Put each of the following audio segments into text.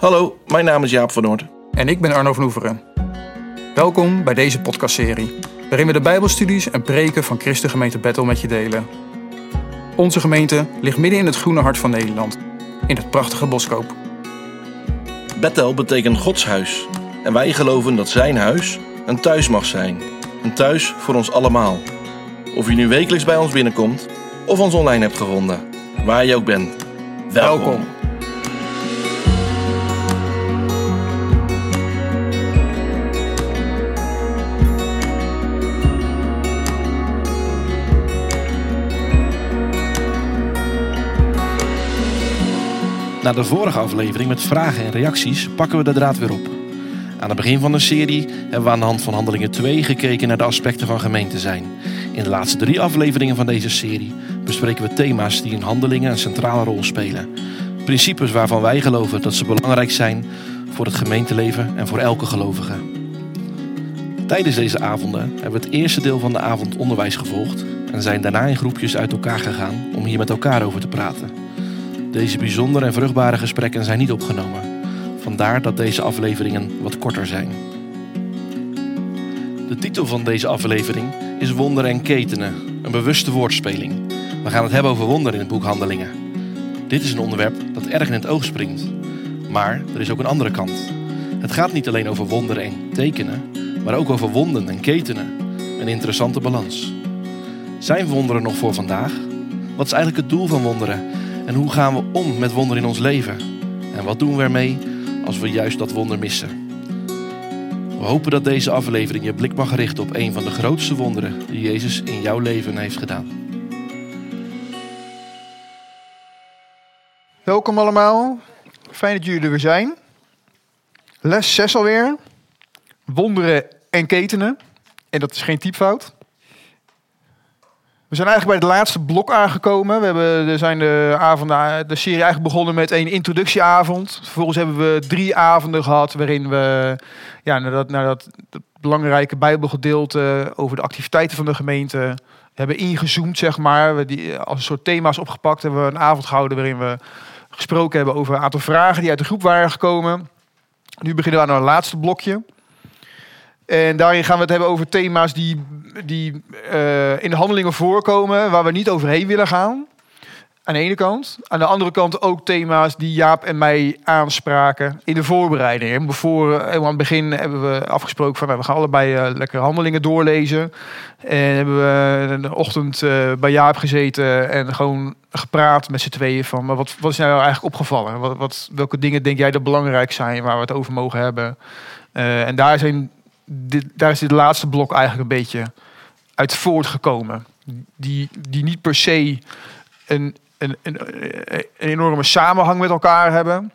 Hallo, mijn naam is Jaap van Noord. En ik ben Arno van Oeveren. Welkom bij deze podcastserie, waarin we de Bijbelstudies en preken van Christengemeente Bethel met je delen. Onze gemeente ligt midden in het groene hart van Nederland, in het prachtige Boskoop. Bethel betekent Gods huis. En wij geloven dat zijn huis een thuis mag zijn. Een thuis voor ons allemaal. Of je nu wekelijks bij ons binnenkomt of ons online hebt gevonden. Waar je ook bent. Welkom. Welkom. Na de vorige aflevering met vragen en reacties pakken we de draad weer op. Aan het begin van de serie hebben we aan de hand van Handelingen 2 gekeken naar de aspecten van gemeente zijn. In de laatste drie afleveringen van deze serie bespreken we thema's die in handelingen een centrale rol spelen. Principes waarvan wij geloven dat ze belangrijk zijn voor het gemeenteleven en voor elke gelovige. Tijdens deze avonden hebben we het eerste deel van de avond onderwijs gevolgd en zijn daarna in groepjes uit elkaar gegaan om hier met elkaar over te praten. Deze bijzondere en vruchtbare gesprekken zijn niet opgenomen. Vandaar dat deze afleveringen wat korter zijn. De titel van deze aflevering is Wonderen en Ketenen, een bewuste woordspeling. We gaan het hebben over wonderen in het boek Handelingen. Dit is een onderwerp dat erg in het oog springt. Maar er is ook een andere kant. Het gaat niet alleen over wonderen en tekenen, maar ook over wonden en ketenen. Een interessante balans. Zijn wonderen nog voor vandaag? Wat is eigenlijk het doel van wonderen? En hoe gaan we om met wonderen in ons leven? En wat doen we ermee als we juist dat wonder missen? We hopen dat deze aflevering je blik mag richten op een van de grootste wonderen die Jezus in jouw leven heeft gedaan. Welkom allemaal. Fijn dat jullie er weer zijn. Les 6 alweer. Wonderen en ketenen. En dat is geen typfout. We zijn eigenlijk bij het laatste blok aangekomen. We hebben, zijn de, avonden, de serie eigenlijk begonnen met een introductieavond. Vervolgens hebben we drie avonden gehad waarin we ja, naar, dat, belangrijke bijbelgedeelte over de activiteiten van de gemeente hebben ingezoomd, zeg maar. We die als een soort thema's opgepakt hebben we een avond gehouden waarin we gesproken hebben over een aantal vragen die uit de groep waren gekomen. Nu beginnen we aan het laatste blokje. En daarin gaan we het hebben over thema's die, die uh, in de handelingen voorkomen, waar we niet overheen willen gaan. Aan de ene kant. Aan de andere kant ook thema's die Jaap en mij aanspraken in de voorbereiding. Voor, aan het begin hebben we afgesproken van nou, we gaan allebei uh, lekker handelingen doorlezen. En hebben we de ochtend bij Jaap gezeten en gewoon gepraat met z'n tweeën van maar wat, wat is nou eigenlijk opgevallen? Wat, wat, welke dingen denk jij dat belangrijk zijn waar we het over mogen hebben? en daar zijn daar is dit laatste blok eigenlijk een beetje uit voortgekomen. Die, die niet per se een, een, een, een, enorme samenhang met elkaar hebben.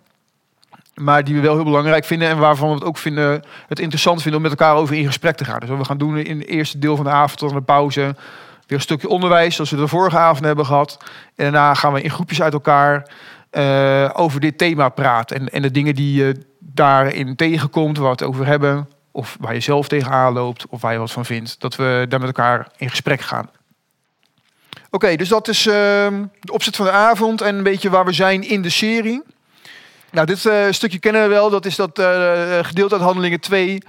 Maar die we wel heel belangrijk vinden. En waarvan we het ook vinden, het interessant vinden om met elkaar over in gesprek te gaan. Dus wat we gaan doen in het eerste deel van de avond tot aan de pauze. Weer een stukje onderwijs, zoals we de vorige avond hebben gehad. En daarna gaan we in groepjes uit elkaar uh, over dit thema praten. En, en de dingen die je daarin tegenkomt, waar we het over hebben of waar je zelf tegenaan loopt, of waar je wat van vindt, dat we daar met elkaar in gesprek gaan. Oké, dus dat is uh, de opzet van de avond en een beetje waar we zijn in de serie. Nou, dit uh, stukje kennen we wel. Dat is dat uh, gedeelte uit Handelingen 2,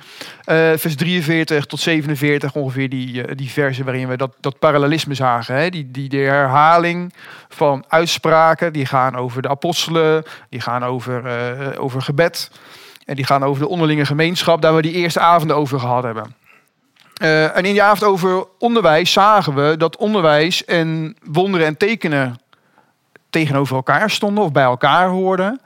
vers 43 tot 47, ongeveer die, die versen waarin we dat, dat parallelisme zagen. Hè? Die, die herhaling van uitspraken, die gaan over de apostelen, die gaan over, over gebed. En die gaan over de onderlinge gemeenschap, daar we die eerste avonden over gehad hebben. Uh, en in die avond over onderwijs zagen we dat onderwijs en wonderen en tekenen tegenover elkaar stonden of bij elkaar hoorden.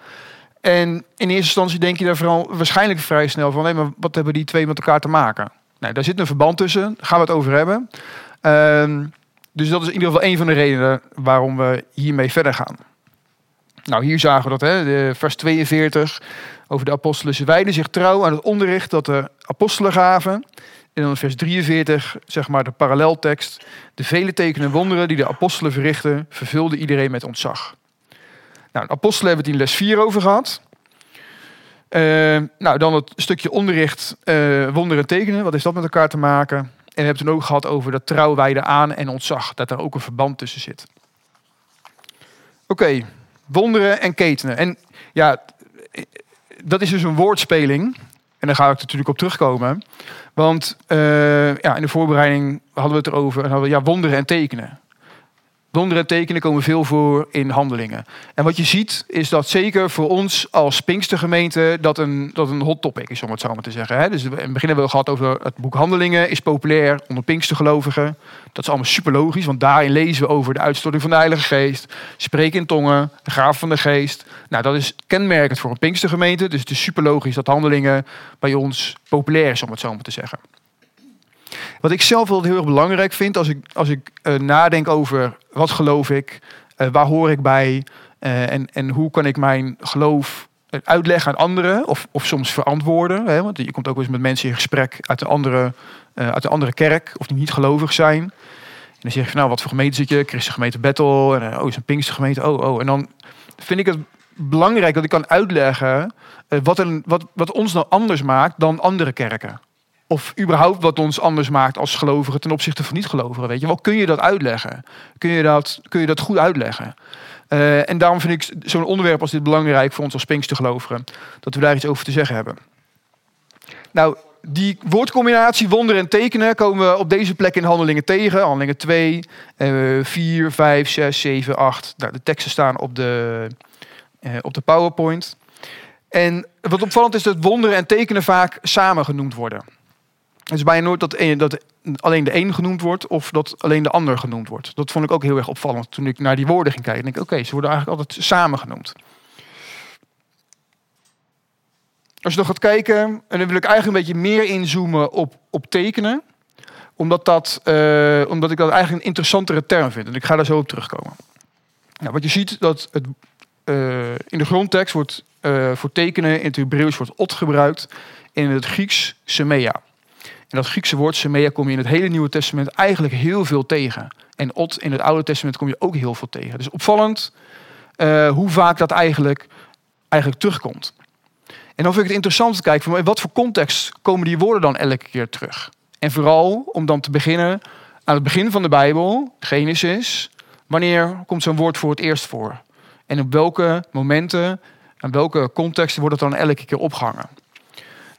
En in eerste instantie denk je daar vooral waarschijnlijk vrij snel van, maar wat hebben die twee met elkaar te maken? Nou, daar zit een verband tussen, daar gaan we het over hebben. Uh, dus dat is in ieder geval een van de redenen waarom we hiermee verder gaan. Nou, hier zagen we dat, hè, de vers 42 over de apostelen. Ze wijden zich trouw aan het onderricht dat de apostelen gaven. En dan vers 43, zeg maar de paralleltekst. De vele tekenen en wonderen die de apostelen verrichten, vervulden iedereen met ontzag. Nou, de apostelen hebben het in les 4 over gehad. Uh, nou, dan het stukje onderricht, uh, wonderen en tekenen. Wat is dat met elkaar te maken? En we hebben het ook gehad over dat trouw wijden aan en ontzag. Dat er ook een verband tussen zit. Oké, wonderen en ketenen. En ja, dat is dus een woordspeling. En daar ga ik natuurlijk op terugkomen. Want eh, ja, in de voorbereiding hadden we het erover. En hadden we, ja, wonderen en tekenen. Wonderen en tekenen komen veel voor in handelingen. En wat je ziet is dat zeker voor ons als Pinkstergemeente dat een, dat een hot topic is, om het zo maar te zeggen. Dus in het begin hebben we gehad over het boek Handelingen, is populair onder Pinkstergelovigen. Dat is allemaal super logisch, want daarin lezen we over de uitstorting van de Heilige Geest, spreken in tongen, de graaf van de Geest. Nou, dat is kenmerkend voor een Pinkstergemeente, dus het is super logisch dat Handelingen bij ons populair is, om het zo maar te zeggen. Wat ik zelf wel heel erg belangrijk vind als ik, als ik uh, nadenk over wat geloof ik, uh, waar hoor ik bij uh, en, en hoe kan ik mijn geloof uitleggen aan anderen of, of soms verantwoorden. Hè? Want je komt ook wel eens met mensen in gesprek uit een andere, uit een andere kerk of die niet gelovig zijn. En dan zeg je van nou, wat voor gemeente zit je? Christen gemeente Battle. En oh, is een Pinkstergemeente. Oh, oh. En dan vind ik het belangrijk dat ik kan uitleggen wat, een, wat, wat ons nou anders maakt dan andere kerken of überhaupt wat ons anders maakt als gelovigen ten opzichte van niet-gelovigen. Weet je wel, kun je dat uitleggen? Kun je dat, kun je dat goed uitleggen? Uh, en daarom vind ik zo'n onderwerp als dit belangrijk voor ons als Pinkstergelovigen. Dat we daar iets over te zeggen hebben. Nou, die woordcombinatie wonderen en tekenen komen we op deze plek in handelingen tegen. Handelingen 2, uh, 4, 5, 6, 7, 8. Nou, de teksten staan op de, uh, op de PowerPoint. En wat opvallend is dat wonderen en tekenen vaak samen genoemd worden. Het is bijna nooit dat, dat alleen de een genoemd wordt of dat alleen de ander genoemd wordt. Dat vond ik ook heel erg opvallend toen ik naar die woorden ging kijken. denk ik, oké, ze worden eigenlijk altijd samen genoemd. Als je nog gaat kijken, en dan wil ik eigenlijk een beetje meer inzoomen op, op tekenen. Omdat, dat, uh, omdat ik dat eigenlijk een interessantere term vind. En ik ga daar zo op terugkomen. Nou, wat je ziet, dat het, uh, in de grondtekst wordt uh, voor tekenen in het Hebreeuws wordt ot gebruikt. In het Grieks semea. En dat Griekse woord semea kom je in het hele Nieuwe Testament eigenlijk heel veel tegen. En ot in het Oude Testament kom je ook heel veel tegen. Dus opvallend uh, hoe vaak dat eigenlijk, eigenlijk terugkomt. En dan vind ik het interessant te kijken van in wat voor context komen die woorden dan elke keer terug. En vooral om dan te beginnen aan het begin van de Bijbel, Genesis, wanneer komt zo'n woord voor het eerst voor? En op welke momenten en welke contexten wordt het dan elke keer opgehangen?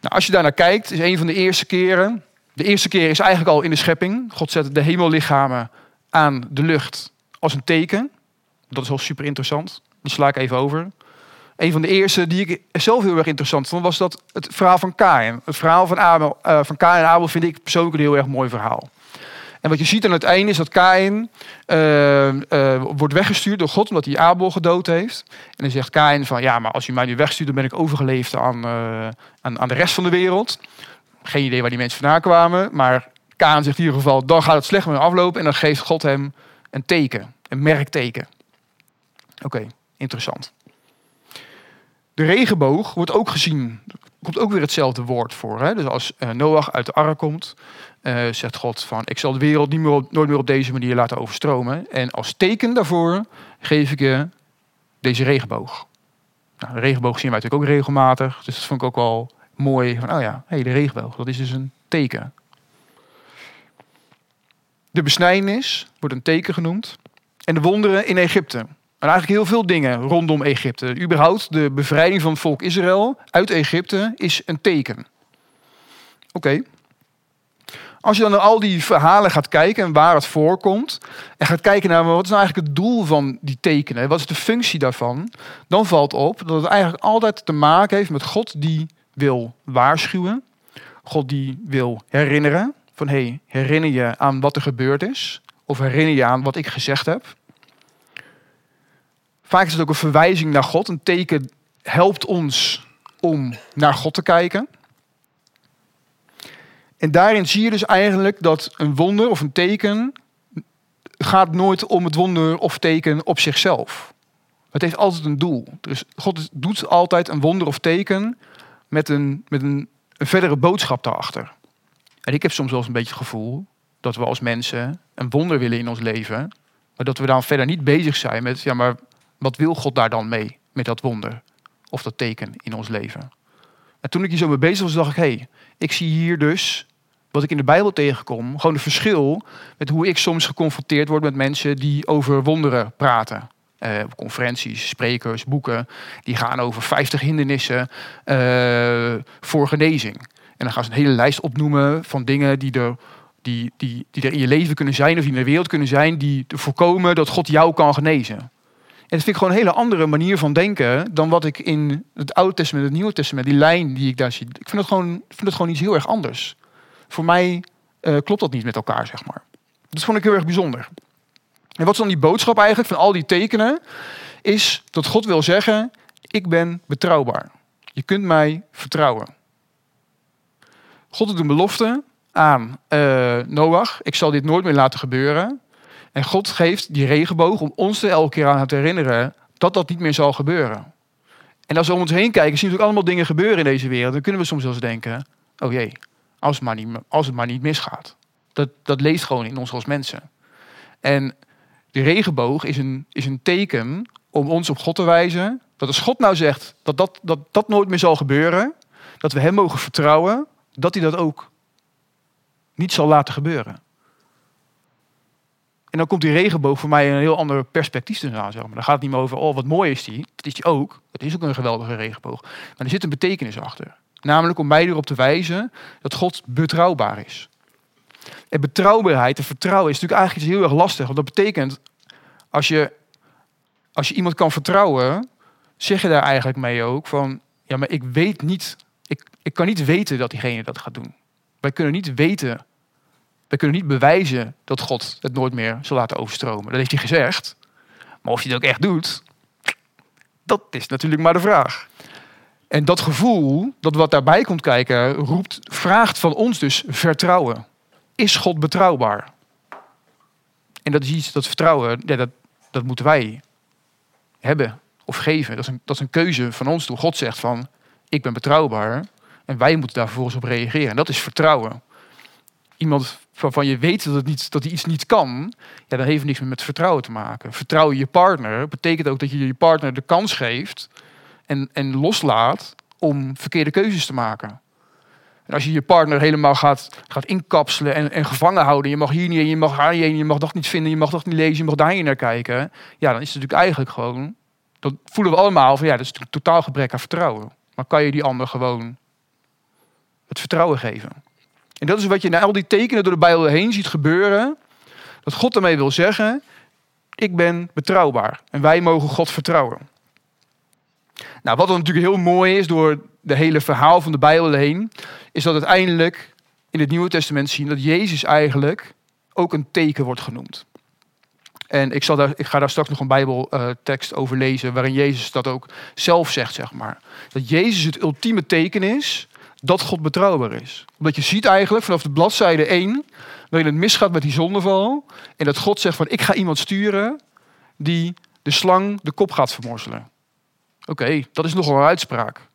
Nou, als je daar naar kijkt, is een van de eerste keren. De eerste keer is eigenlijk al in de schepping. God zet de hemellichamen aan de lucht als een teken. Dat is wel super interessant. Die sla ik even over. Een van de eerste die ik zelf heel erg interessant vond, was dat het verhaal van Kain. Het verhaal van, Abel, uh, van Kain en Abel vind ik persoonlijk een heel erg mooi verhaal. En wat je ziet aan het einde is dat Kain uh, uh, wordt weggestuurd door God omdat hij Abel gedood heeft. En dan zegt Kain van ja, maar als je mij nu wegstuurt, dan ben ik overgeleefd aan, uh, aan, aan de rest van de wereld. Geen idee waar die mensen vandaan kwamen, maar Kain zegt in ieder geval, dan gaat het slecht met aflopen en dan geeft God hem een teken, een merkteken. Oké, interessant. De regenboog wordt ook gezien, komt ook weer hetzelfde woord voor. Hè? Dus als Noach uit de ark komt, uh, zegt God van ik zal de wereld niet meer op, nooit meer op deze manier laten overstromen. En als teken daarvoor geef ik je deze regenboog. Nou, de regenboog zien wij natuurlijk ook regelmatig. Dus dat vond ik ook wel mooi. Van, oh ja, hey, de regenboog, dat is dus een teken. De besnijdenis wordt een teken genoemd. En de wonderen in Egypte. En eigenlijk heel veel dingen rondom Egypte. Überhaupt de bevrijding van het volk Israël uit Egypte is een teken. Oké. Als je dan naar al die verhalen gaat kijken en waar het voorkomt, en gaat kijken naar wat is nou eigenlijk het doel van die tekenen, wat is de functie daarvan, dan valt op dat het eigenlijk altijd te maken heeft met God die wil waarschuwen, God die wil herinneren, van hé, hey, herinner je aan wat er gebeurd is, of herinner je aan wat ik gezegd heb. Vaak is het ook een verwijzing naar God, een teken helpt ons om naar God te kijken. En daarin zie je dus eigenlijk dat een wonder of een teken gaat nooit om het wonder of teken op zichzelf. Het heeft altijd een doel. Dus God doet altijd een wonder of teken met een, met een, verdere boodschap daarachter. En ik heb soms wel eens een beetje het gevoel dat we als mensen een wonder willen in ons leven, maar dat we dan verder niet bezig zijn met, ja, maar wat wil God daar dan mee met dat wonder of dat teken in ons leven? En toen ik hier zo mee bezig was, dacht ik, hé, hey, ik zie hier dus wat ik in de Bijbel tegenkom, gewoon een verschil met hoe ik soms geconfronteerd word met mensen die over wonderen praten. eh, conferenties, sprekers, boeken. Die gaan over 50 hindernissen eh, voor genezing. En dan gaan ze een hele lijst opnoemen van dingen die er, die, die, die er in je leven kunnen zijn of die in de wereld kunnen zijn, die voorkomen dat God jou kan genezen. En dat vind ik gewoon een hele andere manier van denken dan wat ik in het Oude Testament en het Nieuwe Testament, die lijn die ik daar zie. Ik vind het gewoon, vind het gewoon iets heel erg anders. Voor mij eh, klopt dat niet met elkaar, zeg maar. Dat vond ik heel erg bijzonder. En wat is dan die boodschap eigenlijk van al die tekenen? Is dat God wil zeggen, ik ben betrouwbaar. Je kunt mij vertrouwen. God doet een belofte aan uh, Noach. Ik zal dit nooit meer laten gebeuren. En God geeft die regenboog om ons er elke keer aan te herinneren dat dat niet meer zal gebeuren. En als we om ons heen kijken, zien we ook allemaal dingen gebeuren in deze wereld. Dan kunnen we soms zelfs denken, oh jee, als het maar niet, als het maar niet misgaat. Dat, dat gewoon in ons als mensen. En de regenboog is een, is een teken om ons op God te wijzen. Dat als God nou zegt dat, dat dat nooit meer zal gebeuren, dat we Hem mogen vertrouwen, dat Hij dat ook niet zal laten gebeuren. En dan komt die regenboog voor mij in een heel ander perspectief te staan. Zeg maar. Dan gaat het niet meer over, oh wat mooi is die. Dat is die ook. Het is ook een geweldige regenboog. Maar er zit een betekenis achter. Namelijk om mij erop te wijzen dat God betrouwbaar is. En betrouwbaarheid en vertrouwen is natuurlijk eigenlijk iets heel erg lastig. Want dat betekent, als je, als je iemand kan vertrouwen, zeg je daar eigenlijk mee ook van, ja, maar ik weet niet, ik, ik kan niet weten dat diegene dat gaat doen. Wij kunnen niet weten, wij kunnen niet bewijzen dat God het nooit meer zal laten overstromen. Dat heeft hij gezegd. Maar of hij dat ook echt doet, dat is natuurlijk maar de vraag. En dat gevoel, dat wat daarbij komt kijken, roept, vraagt van ons dus vertrouwen. Is God betrouwbaar? En dat is iets, dat vertrouwen, ja, dat, dat moeten wij hebben of geven. Dat is, een, dat is een keuze van ons toe. God zegt van, ik ben betrouwbaar. En wij moeten daar vervolgens op reageren. En dat is vertrouwen. Iemand waarvan je weet dat, het niet, dat hij iets niet kan, ja, dan heeft het niks meer met vertrouwen te maken. Vertrouwen je partner betekent ook dat je je partner de kans geeft en, en loslaat om verkeerde keuzes te maken. En als je je partner helemaal gaat, gaat inkapselen en, en gevangen houden, je mag hier niet heen, je mag daar niet heen, je mag dat niet vinden, je mag dat niet lezen, je mag daar niet naar kijken, ja, dan is het natuurlijk eigenlijk gewoon, dat voelen we allemaal van ja, dat is een totaal gebrek aan vertrouwen. Maar kan je die ander gewoon het vertrouwen geven? En dat is wat je na al die tekenen door de Bijbel heen ziet gebeuren. Dat God ermee wil zeggen, ik ben betrouwbaar. En wij mogen God vertrouwen. Nou, wat dan natuurlijk heel mooi is door de hele verhaal van de Bijbel heen, is dat uiteindelijk in het Nieuwe Testament zien dat Jezus eigenlijk ook een teken wordt genoemd. En ik, zal daar, ik ga daar straks nog een Bijbeltekst over lezen, waarin Jezus dat ook zelf zegt, zeg maar. Dat Jezus het ultieme teken is dat God betrouwbaar is. Omdat je ziet eigenlijk vanaf de bladzijde 1, waarin het misgaat met die zondeval, en dat God zegt van ik ga iemand sturen die de slang de kop gaat vermorzelen. Oké, dat is nogal een uitspraak.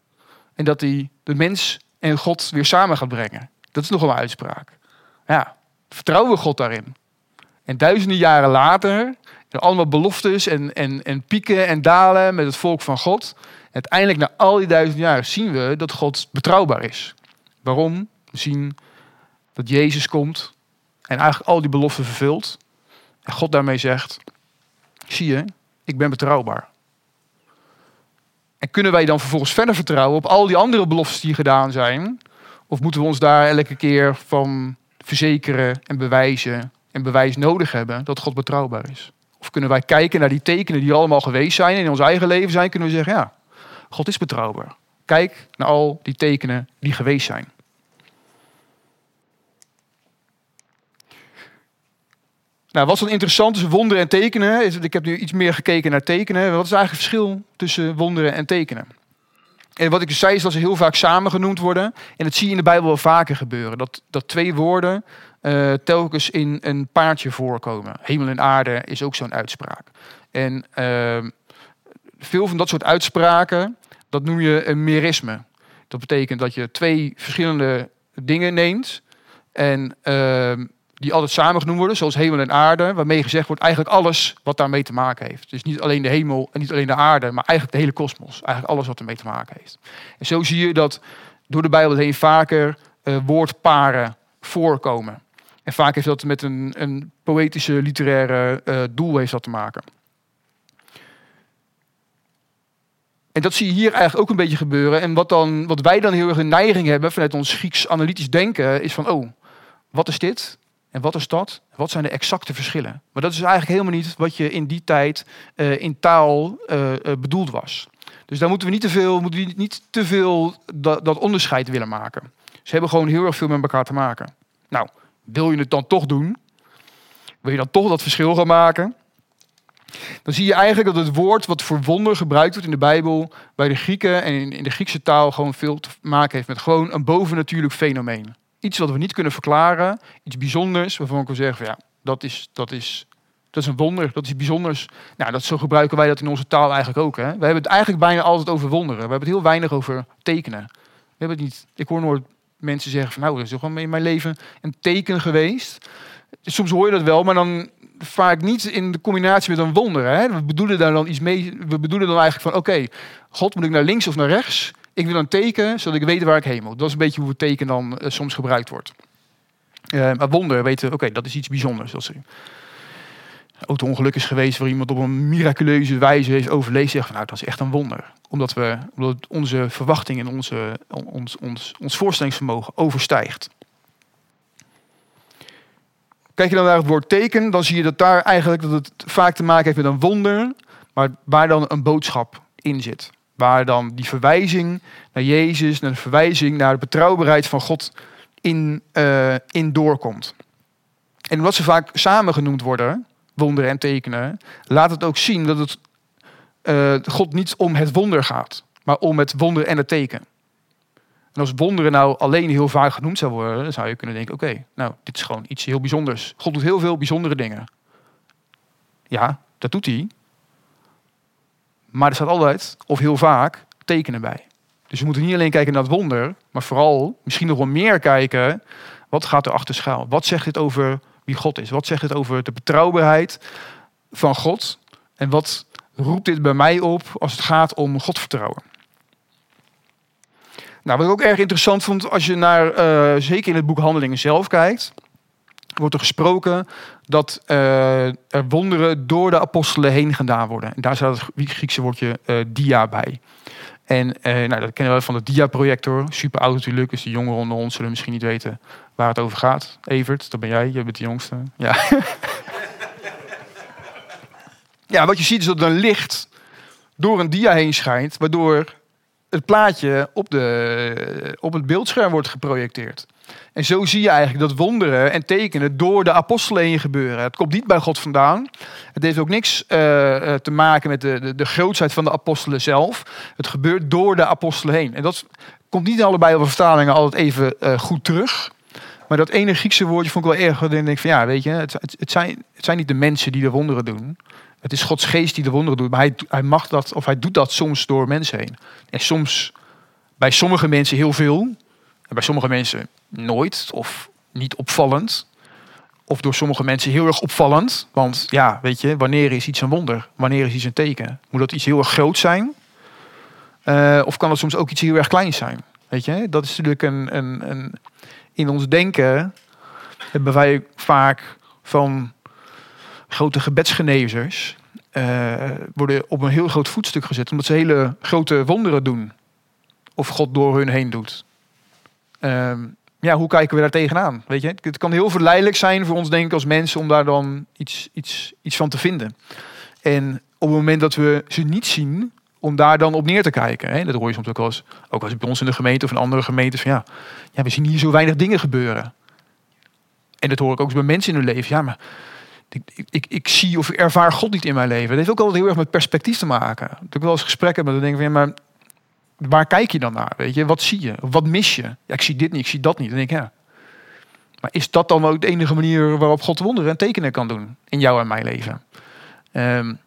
En dat hij de mens en God weer samen gaat brengen. Dat is nogal een uitspraak. Ja, vertrouwen we God daarin? En duizenden jaren later, er allemaal beloftes en, en, en pieken en dalen met het volk van God. Uiteindelijk, na al die duizenden jaren, zien we dat God betrouwbaar is. Waarom? We zien dat Jezus komt en eigenlijk al die beloften vervult. En God daarmee zegt, zie je, ik ben betrouwbaar. En kunnen wij dan vervolgens verder vertrouwen op al die andere beloftes die gedaan zijn? Of moeten we ons daar elke keer van verzekeren en bewijzen en bewijs nodig hebben dat God betrouwbaar is? Of kunnen wij kijken naar die tekenen die allemaal geweest zijn in ons eigen leven zijn, kunnen we zeggen, ja, God is betrouwbaar. Kijk naar al die tekenen die geweest zijn. Nou, wat is dan interessant tussen wonderen en tekenen? Ik heb nu iets meer gekeken naar tekenen. Wat is eigenlijk het verschil tussen wonderen en tekenen? En wat ik dus zei is dat ze heel vaak samen genoemd worden. En dat zie je in de Bijbel wel vaker gebeuren. Dat, dat twee woorden uh, telkens in een paardje voorkomen. Hemel en aarde is ook zo'n uitspraak. En uh, veel van dat soort uitspraken, dat noem je een merisme. Dat betekent dat je twee verschillende dingen neemt. En uh, die altijd samen genoemd worden, zoals hemel en aarde, waarmee gezegd wordt eigenlijk alles wat daarmee te maken heeft. Dus niet alleen de hemel en niet alleen de aarde, maar eigenlijk de hele kosmos. Eigenlijk alles wat ermee te maken heeft. En zo zie je dat door de Bijbel heen vaker uh, woordparen voorkomen. En vaak heeft dat met een, een poëtische, literaire uh, doel heeft dat te maken. En dat zie je hier eigenlijk ook een beetje gebeuren. En wat, dan, wat wij dan heel erg een neiging hebben vanuit ons Grieks analytisch denken, is van, oh, wat is dit? En wat is dat? Wat zijn de exacte verschillen? Maar dat is eigenlijk helemaal niet wat je in die tijd uh, in taal uh, bedoeld was. Dus daar moeten we niet te veel, moeten niet te veel dat, dat, onderscheid willen maken. Ze hebben gewoon heel erg veel met elkaar te maken. Nou, wil je het dan toch doen? Wil je dan toch dat verschil gaan maken? Dan zie je eigenlijk dat het woord wat voor wonder gebruikt wordt in de Bijbel bij de Grieken en in, de Griekse taal gewoon veel te maken heeft met gewoon een bovennatuurlijk fenomeen. Iets wat we niet kunnen verklaren, iets bijzonders, waarvan ik wil zeggen ja, dat is, dat is, dat is een wonder, dat is bijzonders. Nou, dat, zo gebruiken wij dat in onze taal eigenlijk ook. We hebben het eigenlijk bijna altijd over wonderen. We hebben het heel weinig over tekenen. We hebben het niet, ik hoor nooit mensen zeggen van nou, er is gewoon in mijn leven een teken geweest. Soms hoor je dat wel, maar dan vaak niet in de combinatie met een wonder. Hè? We bedoelen daar dan iets mee. We bedoelen dan eigenlijk van oké, God moet ik naar links of naar rechts? Ik wil een teken, zodat ik weet waar ik heen moet. Dat is een beetje hoe het teken dan uh, soms gebruikt wordt. Uh, maar wonder weten, oké, dat is iets bijzonders. Er een auto-ongeluk is geweest waar iemand op een miraculeuze wijze heeft overleefd, zegt van nou, dat is echt een wonder. Omdat, we, omdat onze verwachting en onze, ons, ons, ons voorstellingsvermogen overstijgt. Kijk je dan naar het woord teken, dan zie je dat daar eigenlijk dat het vaak te maken heeft met een wonder, maar waar dan een boodschap in zit. Waar dan die verwijzing naar Jezus, naar de verwijzing naar de betrouwbaarheid van God in, uh, in doorkomt. En omdat ze vaak samen genoemd worden, wonderen en tekenen, laat het ook zien dat het uh, God niet om het wonder gaat, maar om het wonder en het teken. En als wonderen nou alleen heel vaak genoemd zou worden, dan zou je kunnen denken: oké, nou, dit is gewoon iets heel bijzonders. God doet heel veel bijzondere dingen. Ja, dat doet hij. Maar er staat altijd, of heel vaak, tekenen bij. Dus we moeten niet alleen kijken naar het wonder, maar vooral misschien nog wel meer kijken. Wat gaat er achter schuil? Wat zegt dit over wie God is? Wat zegt dit over de betrouwbaarheid van God? En wat roept dit bij mij op als het gaat om Godvertrouwen? Nou, wat ik ook erg interessant vond, als je naar, uh, zeker in het boek Handelingen zelf kijkt, wordt er gesproken dat uh, er wonderen door de apostelen heen gedaan worden. En daar staat het Griekse woordje uh, dia bij. En nou, dat kennen we van de dia-projector. Super oud natuurlijk, dus de jongeren onder ons zullen misschien niet weten waar het over gaat. Evert, dat ben jij, je bent de jongste. Ja. ja, wat je ziet is dat een licht door een dia heen schijnt, waardoor het plaatje op, de, op het beeldscherm wordt geprojecteerd. En zo zie je eigenlijk dat wonderen en tekenen door de apostelen heen gebeuren. Het komt niet bij God vandaan. Het heeft ook niks uh, te maken met de, de, de van de apostelen zelf. Het gebeurt door de apostelen heen. En dat komt niet allebei op vertalingen altijd even uh, goed terug. Maar dat ene Griekse woordje vond ik wel erg. Dan denk ik van ja, weet je, het, het, het, zijn, het zijn niet de mensen die de wonderen doen. Het is Gods geest die de wonderen doet. Maar hij, hij mag dat, of hij doet dat soms door mensen heen. En soms bij sommige mensen heel veel. Bij sommige mensen nooit of niet opvallend. Of door sommige mensen heel erg opvallend. Want ja, weet je, wanneer is iets een wonder? Wanneer is iets een teken? Moet dat iets heel erg groot zijn? Uh, of kan het soms ook iets heel erg kleins zijn? Weet je, dat is natuurlijk een, een, een in ons denken hebben wij vaak van grote gebedsgenezers uh, worden op een heel groot voetstuk gezet, omdat ze hele grote wonderen doen. Of God door hun heen doet. Uh, ja, hoe kijken we daar tegenaan? Weet je, het kan heel verleidelijk zijn voor ons denken als mensen om daar dan iets, iets, iets van te vinden. En op het moment dat we ze niet zien, om daar dan op neer te kijken. Hè? Dat hoor je soms ook als, ook als bij ons in de gemeente of in andere gemeentes. Van ja, ja, we zien hier zo weinig dingen gebeuren. En dat hoor ik ook bij mensen in hun leven. Ja, maar ik, ik, ik, zie of ik ervaar God niet in mijn leven. Dat heeft ook altijd heel erg met perspectief te maken. Dat ik wel eens gesprekken met dan denk ik van ja, maar waar kijk je dan naar? Weet je, wat zie je? Wat mis je? Ja, ik zie dit niet, ik zie dat niet. Denk ik ja. Maar is dat dan ook de enige manier waarop God wonderen en tekenen kan doen in jou en mijn leven? Um,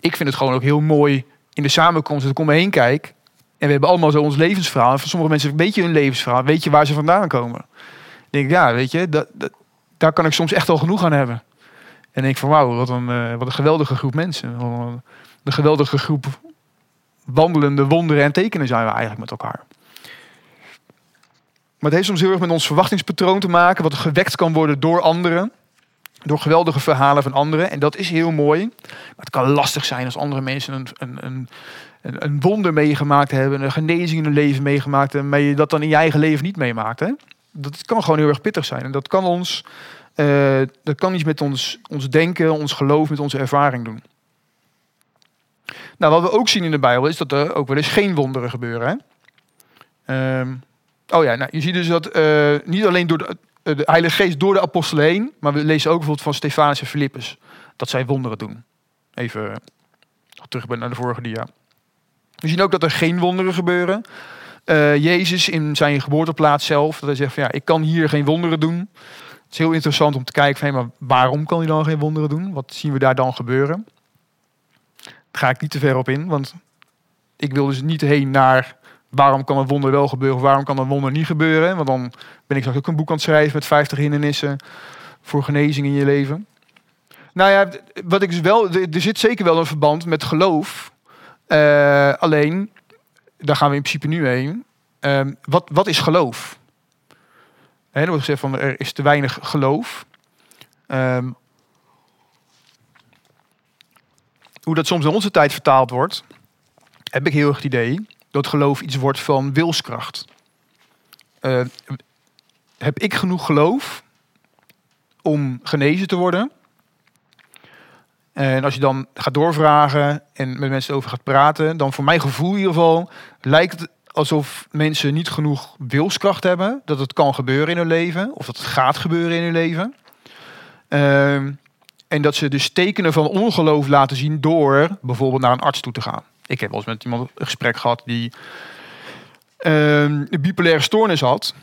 ik vind het gewoon ook heel mooi in de samenkomst ik om me heen kijk. En we hebben allemaal zo ons levensverhaal. En voor sommige mensen weet je hun levensverhaal. Weet je waar ze vandaan komen. Dan denk ik, ja, weet je, dat, dat, daar kan ik soms echt al genoeg aan hebben. En denk van wauw, wat een, uh, wat een geweldige groep mensen. Een geweldige groep wandelende wonderen en tekenen zijn we eigenlijk met elkaar. Maar het heeft soms heel erg met ons verwachtingspatroon te maken, wat gewekt kan worden door anderen. door geweldige verhalen van anderen. En dat is heel mooi. Maar het kan lastig zijn als andere mensen een, een, een, een, wonder meegemaakt hebben, een genezing in hun leven meegemaakt maar je dat dan in je eigen leven niet meemaakt. Hè? Dat kan gewoon heel erg pittig zijn. En dat kan ons, eh, dat kan iets met ons, ons denken, ons geloof, met onze ervaring doen. Nou, wat we ook zien in de Bijbel is dat er ook wel eens geen wonderen gebeuren. Hè? Ehm, oh ja, nou, je ziet dus dat eh, niet alleen door de, eh, de Heilige Geest door de apostelen heen, maar we lezen ook bijvoorbeeld van Stefanus en Filippus dat zij wonderen doen. Even terug naar de vorige dia. We zien ook dat er geen wonderen gebeuren. Jezus in zijn geboorteplaats zelf, dat hij zegt van ja, ik kan hier geen wonderen doen. Het is heel interessant om te kijken van, maar waarom kan hij dan geen wonderen doen? Wat zien we daar dan gebeuren? Ga ik niet te ver op in, want ik wil dus niet heen naar waarom kan een wonder wel gebeuren of waarom kan een wonder niet gebeuren. Want dan ben ik straks ook een boek aan het schrijven met 50 hindernissen voor genezing in je leven. Nou ja, wat ik dus wel, er zit zeker wel een verband met geloof. Uh, alleen, daar gaan we in principe nu heen. Uh, wat, wat is geloof? He, er wordt van er is te weinig geloof. Um, hoe dat soms in onze tijd vertaald wordt, heb ik heel erg het idee dat geloof iets wordt van wilskracht. Uh, heb ik genoeg geloof om genezen te worden? En als je dan gaat doorvragen en met mensen over gaat praten, dan voor mijn gevoel in ieder geval lijkt het alsof mensen niet genoeg wilskracht hebben dat het kan gebeuren in hun leven of dat het gaat gebeuren in hun leven. Uh, en dat ze dus tekenen van ongeloof laten zien door bijvoorbeeld naar een arts toe te gaan. Ik heb wel eens met iemand een gesprek gehad die uh, een bipolaire stoornis had.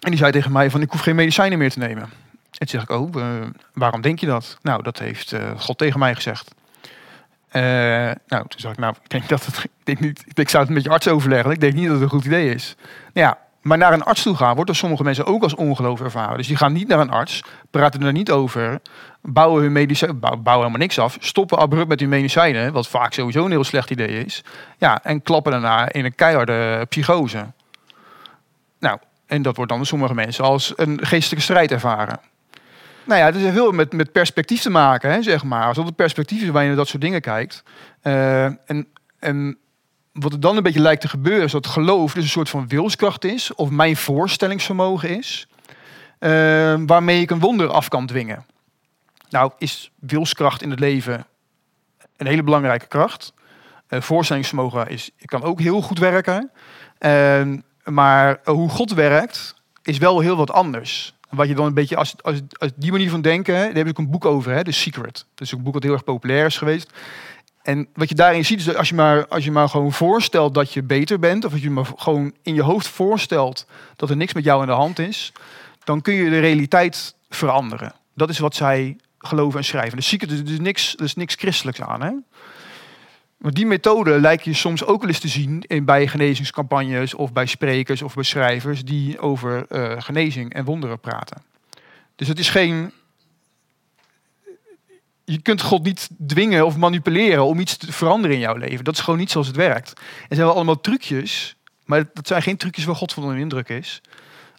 En die zei tegen mij van ik hoef geen medicijnen meer te nemen. En toen zeg ik, oh, uh, waarom denk je dat? Nou, dat heeft uh, God tegen mij gezegd. Uh, nou, toen zei ik, nou, ik denk dat het, ik denk niet, ik zou het met je arts overleggen. Ik denk niet dat het een goed idee is. Nou ja, maar naar een arts toe gaan wordt door sommige mensen ook als ongeloof ervaren. Dus die gaan niet naar een arts, praten er niet over, bouwen hun medicijnen, bouwen helemaal niks af, stoppen abrupt met hun medicijnen, wat vaak sowieso een heel slecht idee is. Ja, en klappen daarna in een keiharde psychose. Nou, en dat wordt dan door sommige mensen als een geestelijke strijd ervaren. Nou ja, het heeft veel met, met perspectief te maken, hè, zeg maar. Als het perspectief is waar je dat soort dingen kijkt. Uh, en, en wat er dan een beetje lijkt te gebeuren, is dat geloof dus een soort van wilskracht is, of mijn voorstellingsvermogen is, uh, waarmee ik een wonder af kan dwingen. Nou, is wilskracht in het leven een hele belangrijke kracht. Uh, voorstellingsvermogen is, kan ook heel goed werken. Uh, maar hoe God werkt, is wel heel wat anders. Wat je dan een beetje, als, als, als die manier van denken, daar heb ik een boek over, hè, The Secret. Dat is een boek dat heel erg populair is geweest. En wat je daarin ziet, is dat als je, maar, als je maar gewoon voorstelt dat je beter bent, of als je maar gewoon in je hoofd voorstelt dat er niks met jou aan de hand is, dan kun je de realiteit veranderen. Dat is wat zij geloven en schrijven. De secret is dus niks, er is niks christelijks aan. Hè? Maar die methode lijkt je soms ook wel eens te zien in, bij genezingscampagnes of bij sprekers of bij schrijvers die over uh, genezing en wonderen praten. Dus het is geen. Je kunt God niet dwingen of manipuleren om iets te veranderen in jouw leven. Dat is gewoon niet zoals het werkt. En zijn wel allemaal trucjes, maar dat zijn geen trucjes waar God van onder indruk is.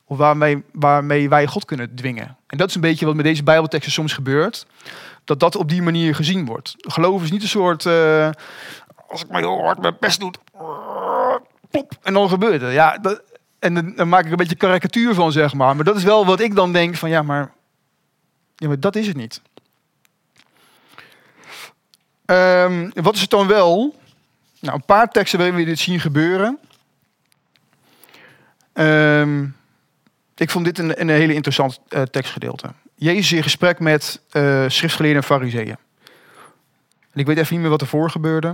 Of waarmee, waarmee wij God kunnen dwingen. En dat is een beetje wat met deze Bijbelteksten soms gebeurt dat dat op die manier gezien wordt. Geloof is niet een soort, uh, als ik maar heel hard mijn best doe, pop, en dan gebeurt het. Ja, en dan, dan, maak ik een beetje karikatuur van, zeg maar. Maar dat is wel wat ik dan denk van, ja, maar, ja, maar dat is het niet. Um, wat is het dan wel? Nou, een paar teksten waarin we dit zien gebeuren. Um, ik vond dit een, een hele interessant uh, tekstgedeelte. Jezus in gesprek met uh, schriftgeleerden en fariseeën. Ik weet even niet meer wat ervoor gebeurde.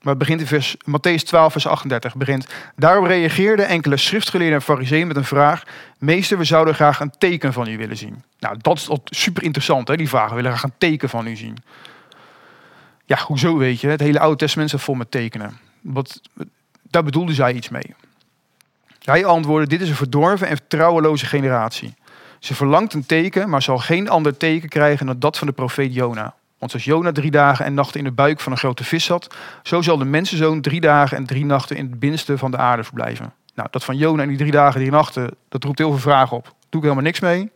Maar het begint in vers, Matthäus 12, vers 38. Begint, Daarop reageerden enkele schriftgeleerden en fariseeën met een vraag. Meester, we zouden graag een teken van u willen zien. Nou, dat is super interessant, hè, die vraag. We willen graag een teken van u zien. Ja, hoezo weet je? Het hele Oude Testament staat vol met tekenen. Wat, daar bedoelde zij iets mee. Hij antwoordde, dit is een verdorven en trouweloze generatie. Ze verlangt een teken, maar zal geen ander teken krijgen dan dat van de profeet Jona. Want zoals Jona drie dagen en nachten in de buik van een grote vis zat, zo zal de mensenzoon drie dagen en drie nachten in het binnenste van de aarde verblijven. Nou, dat van Jona en die drie dagen, drie nachten, dat roept heel veel vragen op. Doe ik helemaal niks mee.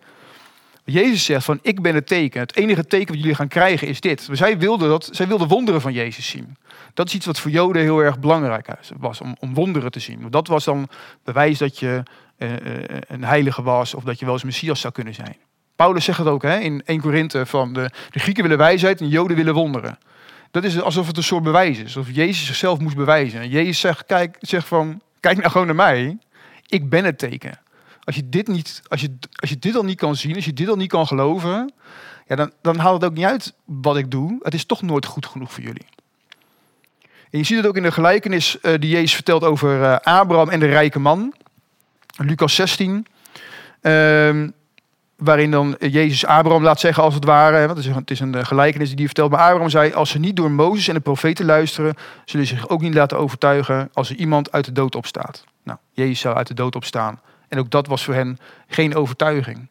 Jezus zegt van, ik ben het teken. Het enige teken wat jullie gaan krijgen is dit. Zij wilden, dat, zij wilden wonderen van Jezus zien. Dat is iets wat voor Joden heel erg belangrijk was, om, om wonderen te zien. Dat was dan bewijs dat je uh, een heilige was of dat je wel eens Messias zou kunnen zijn. Paulus zegt het ook hè, in 1 Korinthe van de, de Grieken willen wijsheid en de Joden willen wonderen. Dat is alsof het een soort bewijs is. Alsof Jezus zichzelf moest bewijzen. En Jezus zegt, kijk, zegt van, kijk nou gewoon naar mij. Ik ben het teken. Als je dit, niet, als je, als je dit al niet kan zien, als je dit al niet kan geloven, ja, dan, dan haalt het ook niet uit wat ik doe. Het is toch nooit goed genoeg voor jullie. En je ziet het ook in de gelijkenis uh, die Jezus vertelt over uh, Abraham en de rijke man. Lucas 16. Uh, waarin dan Jezus Abraham laat zeggen als het ware. Want het is een gelijkenis die hij vertelt. Maar Abraham zei, als ze niet door Mozes en de profeten luisteren... zullen ze zich ook niet laten overtuigen als er iemand uit de dood opstaat. Nou, Jezus zou uit de dood opstaan. En ook dat was voor hen geen overtuiging.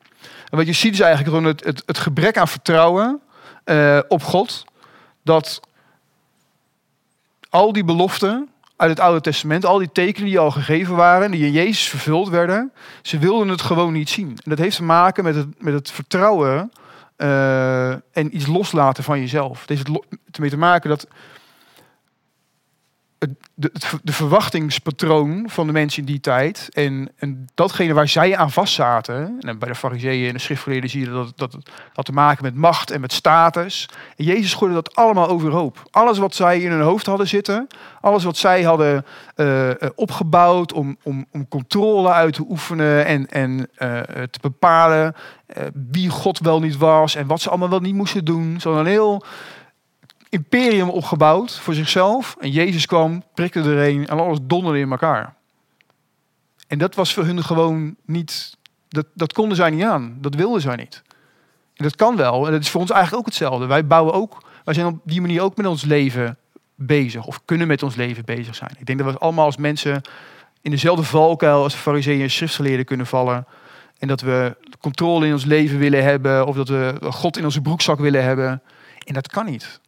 En wat je ziet is eigenlijk gewoon het, het, het gebrek aan vertrouwen uh, op God. Dat al die beloften uit het Oude Testament, al die tekenen die al gegeven waren, die in Jezus vervuld werden, ze wilden het gewoon niet zien. En dat heeft te maken met het, met het vertrouwen uh, en iets loslaten van jezelf. Het heeft ermee te maken dat de, verwachtingspatroon van de mensen in die tijd en, en datgene waar zij aan vastzaten, en bij de fariseeën en de schriftgeleerden zie je dat, dat had te maken met macht en met status. En Jezus gooide dat allemaal overhoop. Alles wat zij in hun hoofd hadden zitten, alles wat zij hadden uh, opgebouwd om, om, om controle uit te oefenen en, en uh, te bepalen wie God wel niet was en wat ze allemaal wel niet moesten doen. Zo'n heel imperium opgebouwd voor zichzelf. En Jezus kwam, prikte erheen en alles donderde in elkaar. En dat was voor hun gewoon niet, dat, dat konden zij niet aan. Dat wilden zij niet. En dat kan wel. En dat is voor ons eigenlijk ook hetzelfde. Wij bouwen ook, wij zijn op die manier ook met ons leven bezig. Of kunnen met ons leven bezig zijn. Ik denk dat we allemaal als mensen in dezelfde valkuil als fariseeën en schriftgeleerden kunnen vallen. En dat we controle in ons leven willen hebben. Of dat we God in onze broekzak willen hebben. En dat kan niet.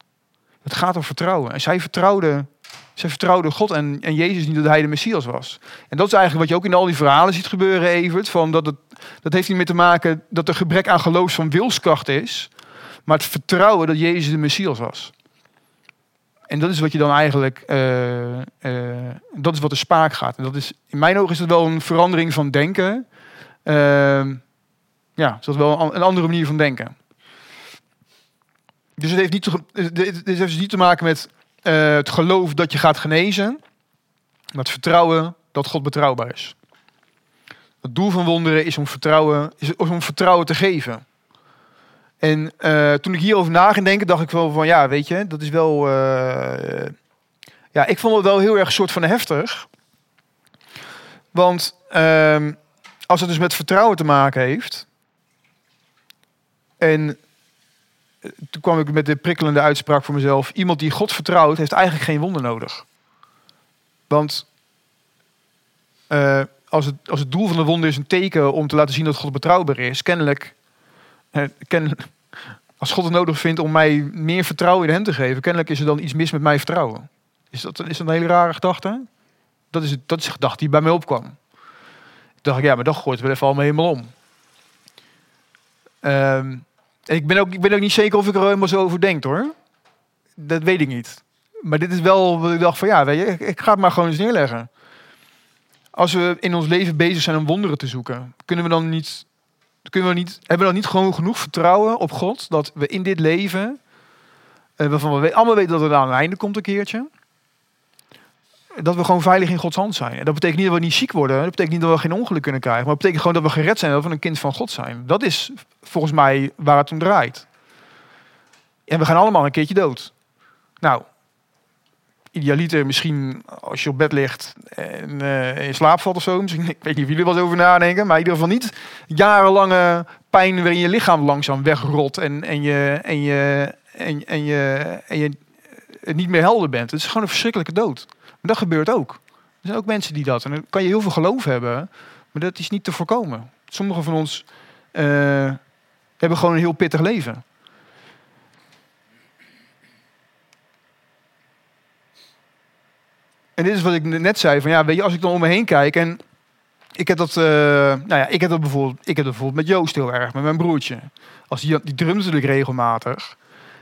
Het gaat om vertrouwen. En zij vertrouwden, zij vertrouwden God en, en Jezus niet dat hij de Messias was. En dat is eigenlijk wat je ook in al die verhalen ziet gebeuren, Evert. Van dat, het, dat heeft niet meer te maken dat er gebrek aan geloof van wilskracht is. Maar het vertrouwen dat Jezus de Messias was. En dat is wat je dan eigenlijk, uh, uh, dat is wat de spaak gaat. En dat is, in mijn ogen is dat wel een verandering van denken. Uh, ja, is dat wel een andere manier van denken. Dus het heeft niet te, het heeft dus niet te maken met uh, het geloof dat je gaat genezen, maar het vertrouwen dat God betrouwbaar is. Het doel van wonderen is om vertrouwen, is om vertrouwen te geven. En uh, toen ik hierover na ging denken, dacht ik wel van ja, weet je, dat is wel. Ja, ik vond het wel heel erg een soort van heftig. Want uh, als het dus met vertrouwen te maken heeft. En toen kwam ik met de prikkelende uitspraak voor mezelf. Iemand die God vertrouwt, heeft eigenlijk geen wonder nodig. Want uh, als, het, als het doel van de wonder is een teken om te laten zien dat God betrouwbaar is, kennelijk, uh, kennelijk als God het nodig vindt om mij meer vertrouwen in hem te geven, kennelijk is er dan iets mis met mijn vertrouwen. Is dat, is dat een hele rare gedachte? Dat is, het, dat is de gedachte die bij mij opkwam. Ik dacht, ja, maar dat gooit wel even allemaal helemaal om. Um, ik ben, ook, ik ben ook niet zeker of ik er helemaal zo over denk hoor. Dat weet ik niet. Maar dit is wel wat ik dacht van ja, weet je, ik ga het maar gewoon eens neerleggen. Als we in ons leven bezig zijn om wonderen te zoeken, kunnen we dan niet, kunnen we niet, hebben we dan niet gewoon genoeg vertrouwen op God dat we in dit leven, eh, waarvan we allemaal weten dat het aan een einde komt een keertje, dat we gewoon veilig in Gods hand zijn. En dat betekent niet dat we niet ziek worden. Dat betekent niet dat we geen ongeluk kunnen krijgen. Maar dat betekent gewoon dat we gered zijn. Dat we een kind van God zijn. Dat is volgens mij waar het om draait. En we gaan allemaal een keertje dood. Nou, idealiter misschien als je op bed ligt en uh, in slaap valt of zo. Misschien, ik weet niet of jullie wat over nadenken. Maar in ieder geval niet jarenlange pijn waarin je lichaam langzaam wegrot. En, en, je, en, je, en, en, je, en je niet meer helder bent. Het is gewoon een verschrikkelijke dood. Dat gebeurt ook. Er zijn ook mensen die dat. En dan kan je heel veel geloof hebben, maar dat is niet te voorkomen. Sommigen van ons uh, hebben gewoon een heel pittig leven. En dit is wat ik net zei: van ja, weet je, als ik dan om me heen kijk en ik heb dat, eh, nou ja, ik heb dat bijvoorbeeld, ik heb dat bijvoorbeeld met Joost heel erg, met mijn broertje. Als die, die drumt natuurlijk regelmatig.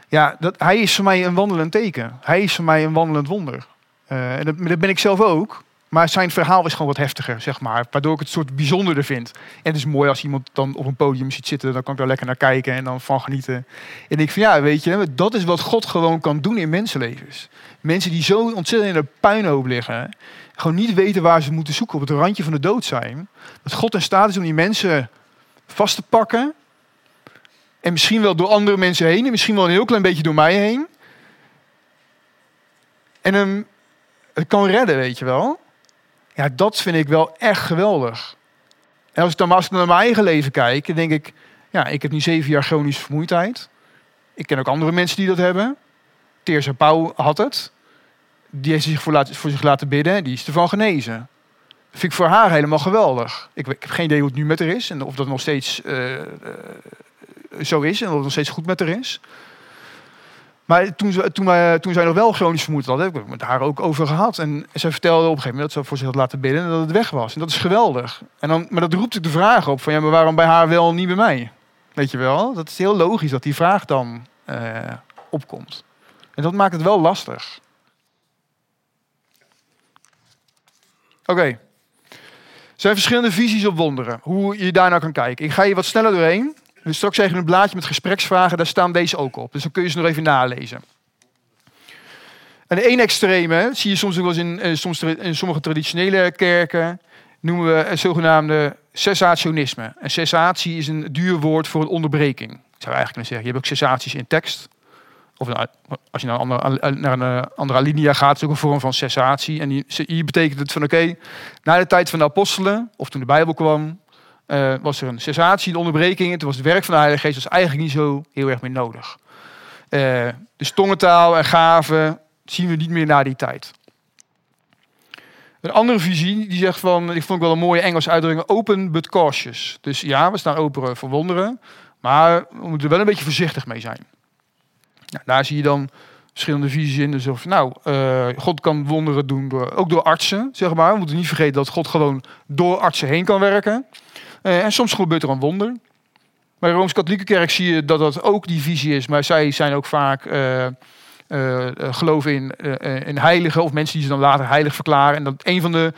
Ja, dat, hij is voor mij een wandelend teken. Hij is voor mij een wandelend wonder. Eh, en dat, ben ik zelf ook. Maar zijn verhaal is gewoon wat heftiger, zeg maar. Waardoor ik het soort bijzonderder vind. En het is mooi als iemand dan op een podium ziet zitten. Dan kan ik daar lekker naar kijken en dan van genieten. En ik vind, ja, weet je, dat is wat God gewoon kan doen in mensenlevens. Mensen die zo ontzettend in de puinhoop liggen. Gewoon niet weten waar ze moeten zoeken. Op het randje van de dood zijn. Dat God in staat is om die mensen vast te pakken. En misschien wel door andere mensen heen. En misschien wel een heel klein beetje door mij heen. En hem het kan redden, weet je wel. Ja, dat vind ik wel echt geweldig. En als ik dan maar naar mijn eigen leven kijk, dan denk ik, ja, ik heb nu zeven jaar chronische vermoeidheid. Ik ken ook andere mensen die dat hebben. Teersa Pauw had het. Die heeft zich voor, laten, voor zich laten bidden. Die is ervan genezen. Dat vind ik voor haar helemaal geweldig. Ik, ik heb geen idee hoe het nu met haar is. En of dat nog steeds uh, uh, zo is. En of het nog steeds goed met haar is. Maar toen, toen, wij, toen zij nog wel chronisch vermoeid had, heb ik het met haar ook over gehad. En ze vertelde op een gegeven moment dat ze voor zich had laten bidden en dat het weg was. En dat is geweldig. En dan, maar dat roept ik de vraag op van ja, maar waarom bij haar wel niet bij mij? Weet je wel? Dat is heel logisch dat die vraag dan uh, opkomt. En dat maakt het wel lastig. Oké. Er zijn verschillende visies op wonderen. Hoe je daar naar kan kijken. Ik ga je wat sneller doorheen. Dus straks even een blaadje met gespreksvragen, daar staan deze ook op. Dus dan kun je ze nog even nalezen. En de ene extreme zie je soms ook wel eens in, soms in sommige traditionele kerken, noemen we het zogenaamde cessationisme. En cessatie is een duur woord voor een onderbreking. Ik zou eigenlijk kunnen zeggen, je hebt ook cessaties in tekst. Of als je naar een andere, naar een andere alinea gaat, is ook een vorm van cessatie. En hier betekent het van oké, na de tijd van de apostelen, of toen de Bijbel kwam, uh, was er een cessatie, een onderbreking. Toen was het werk van de Heilige Geest was eigenlijk niet zo heel erg meer nodig. Uh, dus tongentaal en gaven zien we niet meer na die tijd. Een andere visie die zegt van, ik vond ik wel een mooie Engelse uitdrukking, open but cautious. Dus ja, we staan open voor wonderen, maar we moeten er wel een beetje voorzichtig mee zijn. Nou, daar zie je dan verschillende visies in. Dus of, nou, God kan wonderen doen, door, ook door artsen, zeg maar. We moeten niet vergeten dat God gewoon door artsen heen kan werken. Uh, en soms gebeurt er een wonder. Bij de Rooms-Katholieke Kerk zie je dat dat ook die visie is. Maar zij zijn ook vaak uh, uh, geloven in, heiligen of mensen die ze dan later heilig verklaren. En dat een van de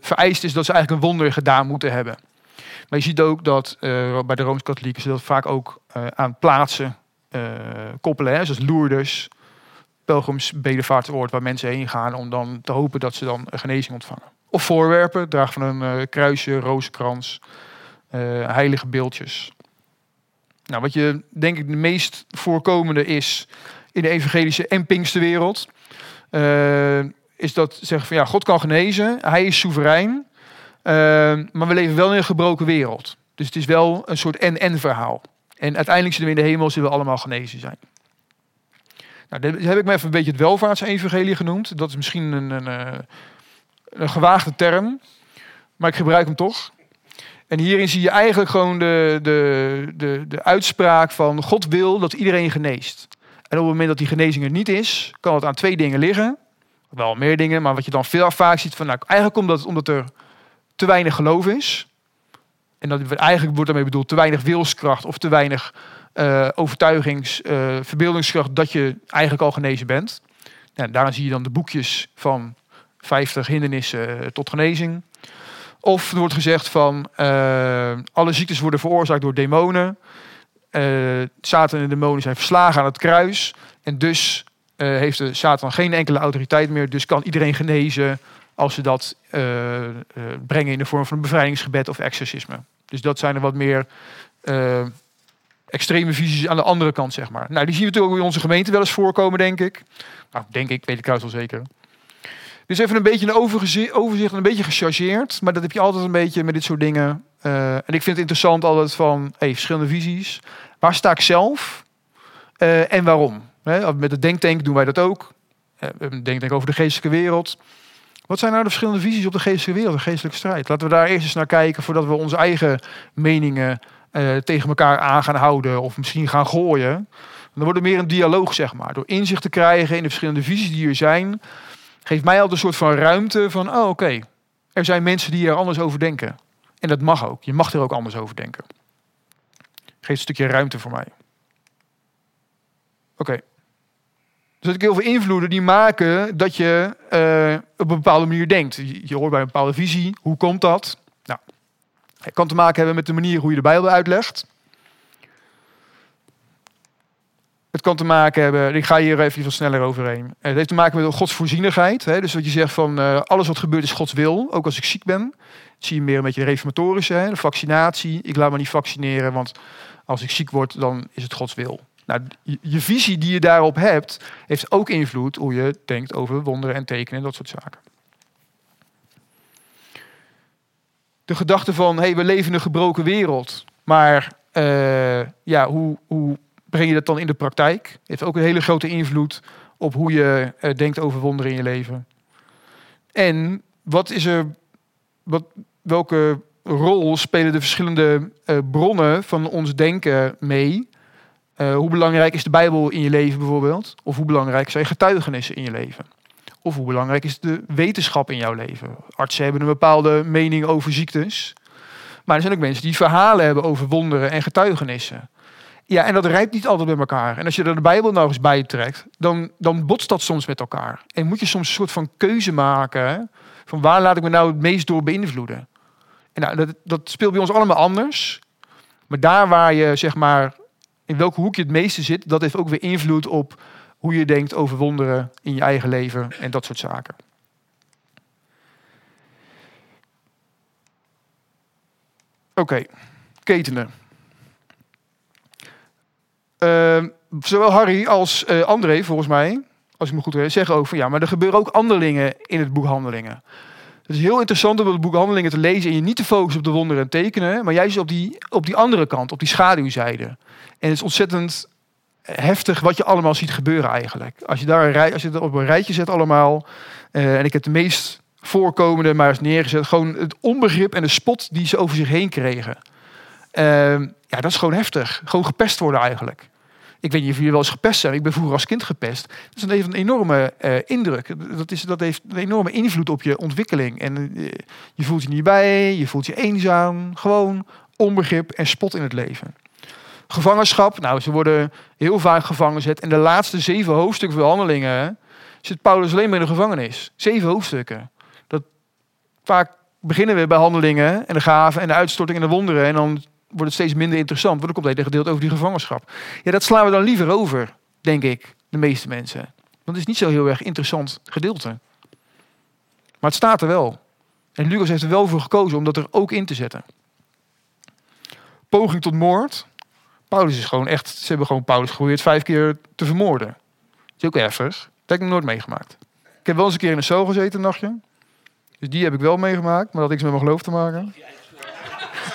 vereisten is dat ze eigenlijk een wonder gedaan moeten hebben. Maar je ziet ook dat bij de Rooms-Katholieken ze dat vaak ook aan plaatsen koppelen. Zoals Lourdes, pelgrims bedevaartsoord waar mensen heen gaan om dan te hopen dat ze dan een genezing ontvangen. Of voorwerpen, draag van een uh, kruisje, rozenkrans, uh, heilige beeldjes. Nou, wat je denk ik de meest voorkomende is in de evangelische en Pinksterwereld, uh, is dat zeggen van ja, God kan genezen, Hij is soeverein, maar we leven wel in een gebroken wereld. Dus het is wel een soort en-en verhaal. En uiteindelijk zullen we in de hemel zullen we allemaal genezen zijn. Nou, dat heb ik me even een beetje het welvaartsevangelie genoemd. Dat is misschien een, een, een gewaagde term, maar ik gebruik hem toch. En hierin zie je eigenlijk gewoon de, de, de, de uitspraak van God wil dat iedereen geneest. En op het moment dat die genezing er niet is, kan het aan twee dingen liggen. Wel meer dingen, maar wat je dan veel vaak ziet van, nou, eigenlijk komt dat omdat er te weinig geloof is. En dat eigenlijk wordt daarmee bedoeld te weinig wilskracht of te weinig uh, overtuigings, uh, verbeeldingskracht dat je eigenlijk al genezen bent. En daarom zie je dan de boekjes van 50 hindernissen tot genezing. Of er wordt gezegd van uh, alle ziektes worden veroorzaakt door demonen. Uh, Satan en demonen zijn verslagen aan het kruis. En dus heeft de Satan geen enkele autoriteit meer. Dus kan iedereen genezen als ze dat brengen in de vorm van een bevrijdingsgebed of exorcisme. Dus dat zijn er wat meer extreme visies aan de andere kant, zeg maar. Nou, die zien we natuurlijk in onze gemeente wel eens voorkomen, denk ik. Nou, denk ik, weet ik trouwens wel zeker. Dus even een beetje een overzicht, een beetje gechargeerd. Maar dat heb je altijd een beetje met dit soort dingen. Uh, en ik vind het interessant altijd van hey, verschillende visies. Waar sta ik zelf? Uh, en waarom? Met de denktank doen wij dat ook. Uh, een denktank over de geestelijke wereld. Wat zijn nou de verschillende visies op de geestelijke wereld, de geestelijke strijd? Laten we daar eerst eens naar kijken voordat we onze eigen meningen tegen elkaar aan gaan houden. Of misschien gaan gooien. Dan wordt het meer een dialoog, zeg maar. Door inzicht te krijgen in de verschillende visies die er zijn geeft mij altijd een soort van ruimte van, oh oké, Er zijn mensen die er anders over denken. En dat mag ook. Je mag er ook anders over denken. Geef een stukje ruimte voor mij. Oké. Dus dat ik heel veel invloeden die maken dat je uh, op een bepaalde manier denkt. Je hoort bij een bepaalde visie. Hoe komt dat? Nou, het kan te maken hebben met de manier hoe je de Bijbel uitlegt. Het kan te maken hebben, ik ga hier even wat sneller overheen. Het heeft te maken met Gods voorzienigheid. Hè? Dus wat je zegt van uh, alles wat gebeurt is Gods wil. Ook als ik ziek ben. zie je meer een beetje de reformatorische, hè? de vaccinatie. Ik laat me niet vaccineren, want als ik ziek word, dan is het Gods wil. Nou, je, visie die je daarop hebt, heeft ook invloed hoe je denkt over wonderen en tekenen en dat soort zaken. De gedachte van, hé, hey, we leven in een gebroken wereld. Maar uh, ja, hoe, hoe breng je dat dan in de praktijk? Heeft ook een hele grote invloed op hoe je uh, denkt over wonderen in je leven. En wat is er, wat, welke rol spelen de verschillende uh, bronnen van ons denken mee? Uh, hoe belangrijk is de Bijbel in je leven bijvoorbeeld? Of hoe belangrijk zijn getuigenissen in je leven? Of hoe belangrijk is de wetenschap in jouw leven? Artsen hebben een bepaalde mening over ziektes. Maar er zijn ook mensen die verhalen hebben over wonderen en getuigenissen. Ja, en dat rijpt niet altijd bij elkaar. En als je er de Bijbel nou eens bij trekt, dan, dan botst dat soms met elkaar. En moet je soms een soort van keuze maken. Van waar laat ik me nou het meest door beïnvloeden? En nou, dat, dat speelt bij ons allemaal anders. Maar daar waar je, zeg maar, in welke hoek je het meeste zit, dat heeft ook weer invloed op hoe je denkt over wonderen in je eigen leven en dat soort zaken. Oké, ketenen. Uh, zowel Harry als uh, André, volgens mij, als ik me goed herinner, zeggen van ja, maar er gebeuren ook handelingen in het boek Handelingen. Het is heel interessant om het boek Handelingen te lezen en je niet te focussen op de wonderen en tekenen, maar juist op die, op die andere kant, op die schaduwzijde. En het is ontzettend heftig wat je allemaal ziet gebeuren eigenlijk. Als je daar een rij, als je dat op een rijtje zet allemaal, uh, en ik heb de meest voorkomende maar eens neergezet, gewoon het onbegrip en de spot die ze over zich heen kregen. Uh, ja, dat is gewoon heftig. Gewoon gepest worden eigenlijk. Ik weet niet of jullie wel eens gepest zijn. Ik ben vroeger als kind gepest. Dat is een, enorme uh, indruk. Dat, is, dat heeft een enorme invloed op je ontwikkeling. En uh, je voelt je niet bij, je voelt je eenzaam. Gewoon onbegrip en spot in het leven. Gevangenschap. Nou, ze worden heel vaak gevangen gezet. En de laatste zeven hoofdstukken van handelingen zit Paulus alleen maar in de gevangenis. Zeven hoofdstukken. Dat, vaak beginnen we bij handelingen en de gaven en de uitstorting en de wonderen. En dan wordt het steeds minder interessant. Komt het gedeelte over die gevangenschap. Ja, dat slaan we dan liever over, denk ik, de meeste mensen. Want het is niet zo heel erg interessant gedeelte. Maar het staat er wel. En Lucas heeft er wel voor gekozen om dat er ook in te zetten. Poging tot moord. Paulus is gewoon echt, ze hebben gewoon Paulus geprobeerd vijf keer te vermoorden. Dat is ook ergens. Dat heb ik nooit meegemaakt. Ik heb wel eens een keer in een cel gezeten, een nachtje. Dus die heb ik wel meegemaakt, maar dat had niks met mijn geloof te maken.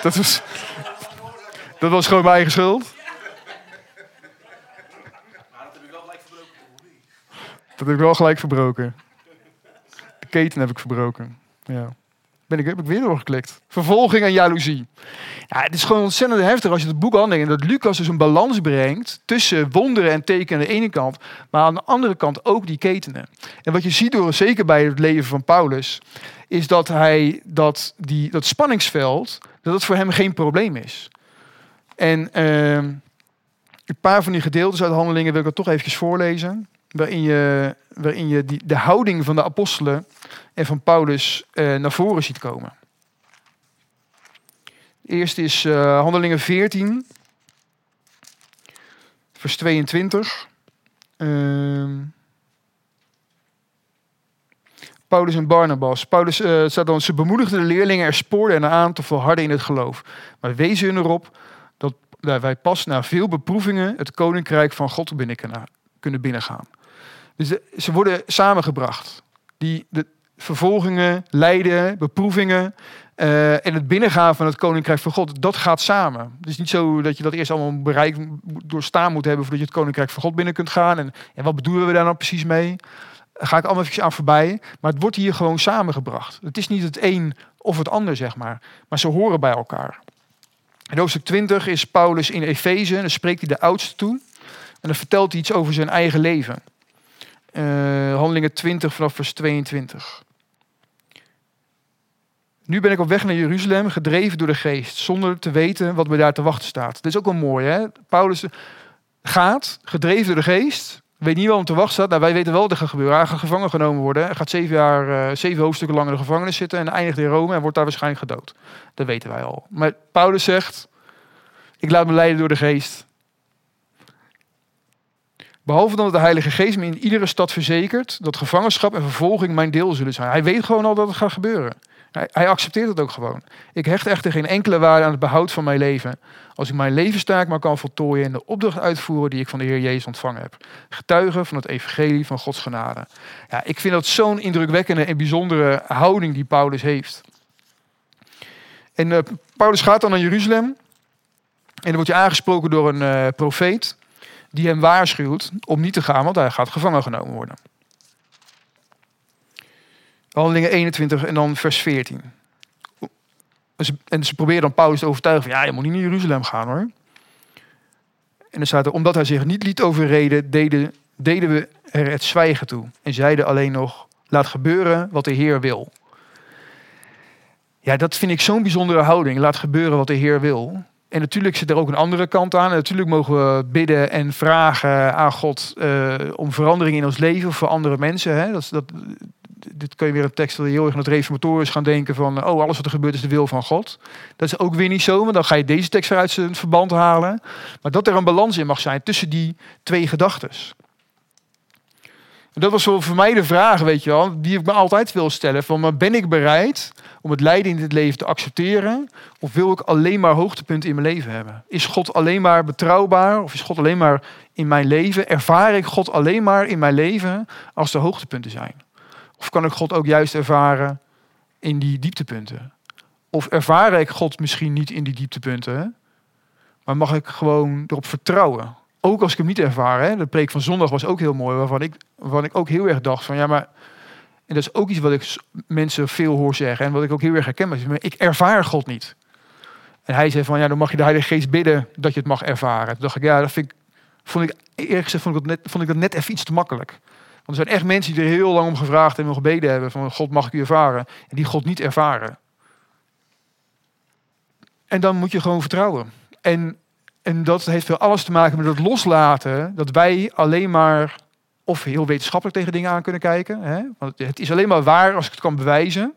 Dat was, dat was gewoon mijn eigen schuld. Dat heb ik wel gelijk verbroken. De keten heb ik verbroken. Ja. Ben ik, heb ik weer doorgeklikt. Vervolging en jaloezie. Ja, het is gewoon ontzettend heftig als je het boek aandenkt. En dat Lucas dus een balans brengt tussen wonderen en tekenen aan de ene kant. Maar aan de andere kant ook die ketenen. En wat je ziet door, zeker bij het leven van Paulus. Is dat hij dat, die, dat spanningsveld, dat dat voor hem geen probleem is. En uh, een paar van die gedeeltes uit handelingen wil ik er toch eventjes voorlezen. Waarin je, waarin je die, de houding van de apostelen en van Paulus uh, naar voren ziet komen. Eerst is uh, Handelingen 14, vers 22. Uh, Paulus en Barnabas. Paulus uh, staat dan, ze bemoedigden de leerlingen er spoorden en aan te volharden in het geloof. Maar wezen hun erop dat wij pas na veel beproevingen het koninkrijk van God kunnen binnengaan. Dus ze worden samengebracht. Die, de vervolgingen, lijden, beproevingen uh, en het binnengaan van het koninkrijk van God, dat gaat samen. Het is niet zo dat je dat eerst allemaal bereikt, doorstaan moet hebben voordat je het koninkrijk van God binnen kunt gaan. En, en wat bedoelen we daar nou precies mee? Ga ik allemaal even aan voorbij. Maar het wordt hier gewoon samengebracht. Het is niet het een of het ander, zeg maar. Maar ze horen bij elkaar. In hoofdstuk 20 is Paulus in Efeze en dan spreekt hij de oudste toe. En dan vertelt hij iets over zijn eigen leven. Uh, handelingen 20 vanaf vers 22. Nu ben ik op weg naar Jeruzalem, gedreven door de geest, zonder te weten wat me daar te wachten staat. Dat is ook wel mooi, hè? Paulus gaat, gedreven door de geest, weet niet wel om te wachten staat. Wij weten wel wat er gaat gebeuren. Hij gaat gevangen genomen worden. Hij gaat zeven, jaar, uh, zeven hoofdstukken lang in de gevangenis zitten en eindigt in Rome en wordt daar waarschijnlijk gedood. Dat weten wij al. Maar Paulus zegt, ik laat me leiden door de geest. Behalve dan dat de Heilige Geest me in iedere stad verzekert dat gevangenschap en vervolging mijn deel zullen zijn. Hij weet gewoon al dat het gaat gebeuren. Hij, accepteert het ook gewoon. Ik hecht echter geen enkele waarde aan het behoud van mijn leven. Als ik mijn levenstaak maar kan voltooien en de opdracht uitvoeren die ik van de Heer Jezus ontvangen heb. Getuigen van het evangelie van Gods genade. Ja, ik vind dat zo'n indrukwekkende en bijzondere houding die Paulus heeft. En uh, Paulus gaat dan naar Jeruzalem. En dan wordt hij aangesproken door een uh, profeet die hem waarschuwt om niet te gaan, want hij gaat gevangen genomen worden. Handelingen 21 en dan vers 14. En ze proberen dan Paulus te overtuigen van ja, je moet niet naar Jeruzalem gaan hoor. En dan staat er, omdat hij zich niet liet overreden, deden, deden we er het zwijgen toe. En zeiden alleen nog, laat gebeuren wat de Heer wil. Ja, dat vind ik zo'n bijzondere houding. Laat gebeuren wat de Heer wil. En natuurlijk zit er ook een andere kant aan. En natuurlijk mogen we bidden en vragen aan God uh, om verandering in ons leven voor andere mensen. Hè? Dat, dat, dit kun je weer een tekst dat heel erg naar het reformatorisch gaan denken van oh, alles wat er gebeurt is de wil van God. Dat is ook weer niet zo, want dan ga je deze tekst weer uit zijn verband halen. Maar dat er een balans in mag zijn tussen die twee gedachten. Dat was voor mij de vraag, weet je wel, die ik me altijd wil stellen. Van, ben ik bereid om het lijden in dit leven te accepteren? Of wil ik alleen maar hoogtepunten in mijn leven hebben? Is God alleen maar betrouwbaar? Of is God alleen maar in mijn leven? Ervaar ik God alleen maar in mijn leven als de hoogtepunten zijn? Of kan ik God ook juist ervaren in die dieptepunten? Of ervaar ik God misschien niet in die dieptepunten, maar mag ik gewoon erop vertrouwen? Ook als ik hem niet ervaar. Hè? De preek van zondag was ook heel mooi, waarvan ik, waarvan ik ook heel erg dacht van ja, maar. En dat is ook iets wat ik mensen veel hoor zeggen en wat ik ook heel erg herken. Ik ervaar God niet. En hij zei van ja, dan mag je de Heilige Geest bidden dat je het mag ervaren. Toen dacht ik ja, dat vind ik, vond ik eerlijk gezegd vond ik dat net, vond ik dat net even iets te makkelijk. Er zijn echt mensen die er heel lang om gevraagd en om gebeden hebben van God mag ik u ervaren. En die God niet ervaren. En dan moet je gewoon vertrouwen. En, en dat heeft wel alles te maken met het loslaten. Dat wij alleen maar of heel wetenschappelijk tegen dingen aan kunnen kijken. Hè? Want het is alleen maar waar als ik het kan bewijzen.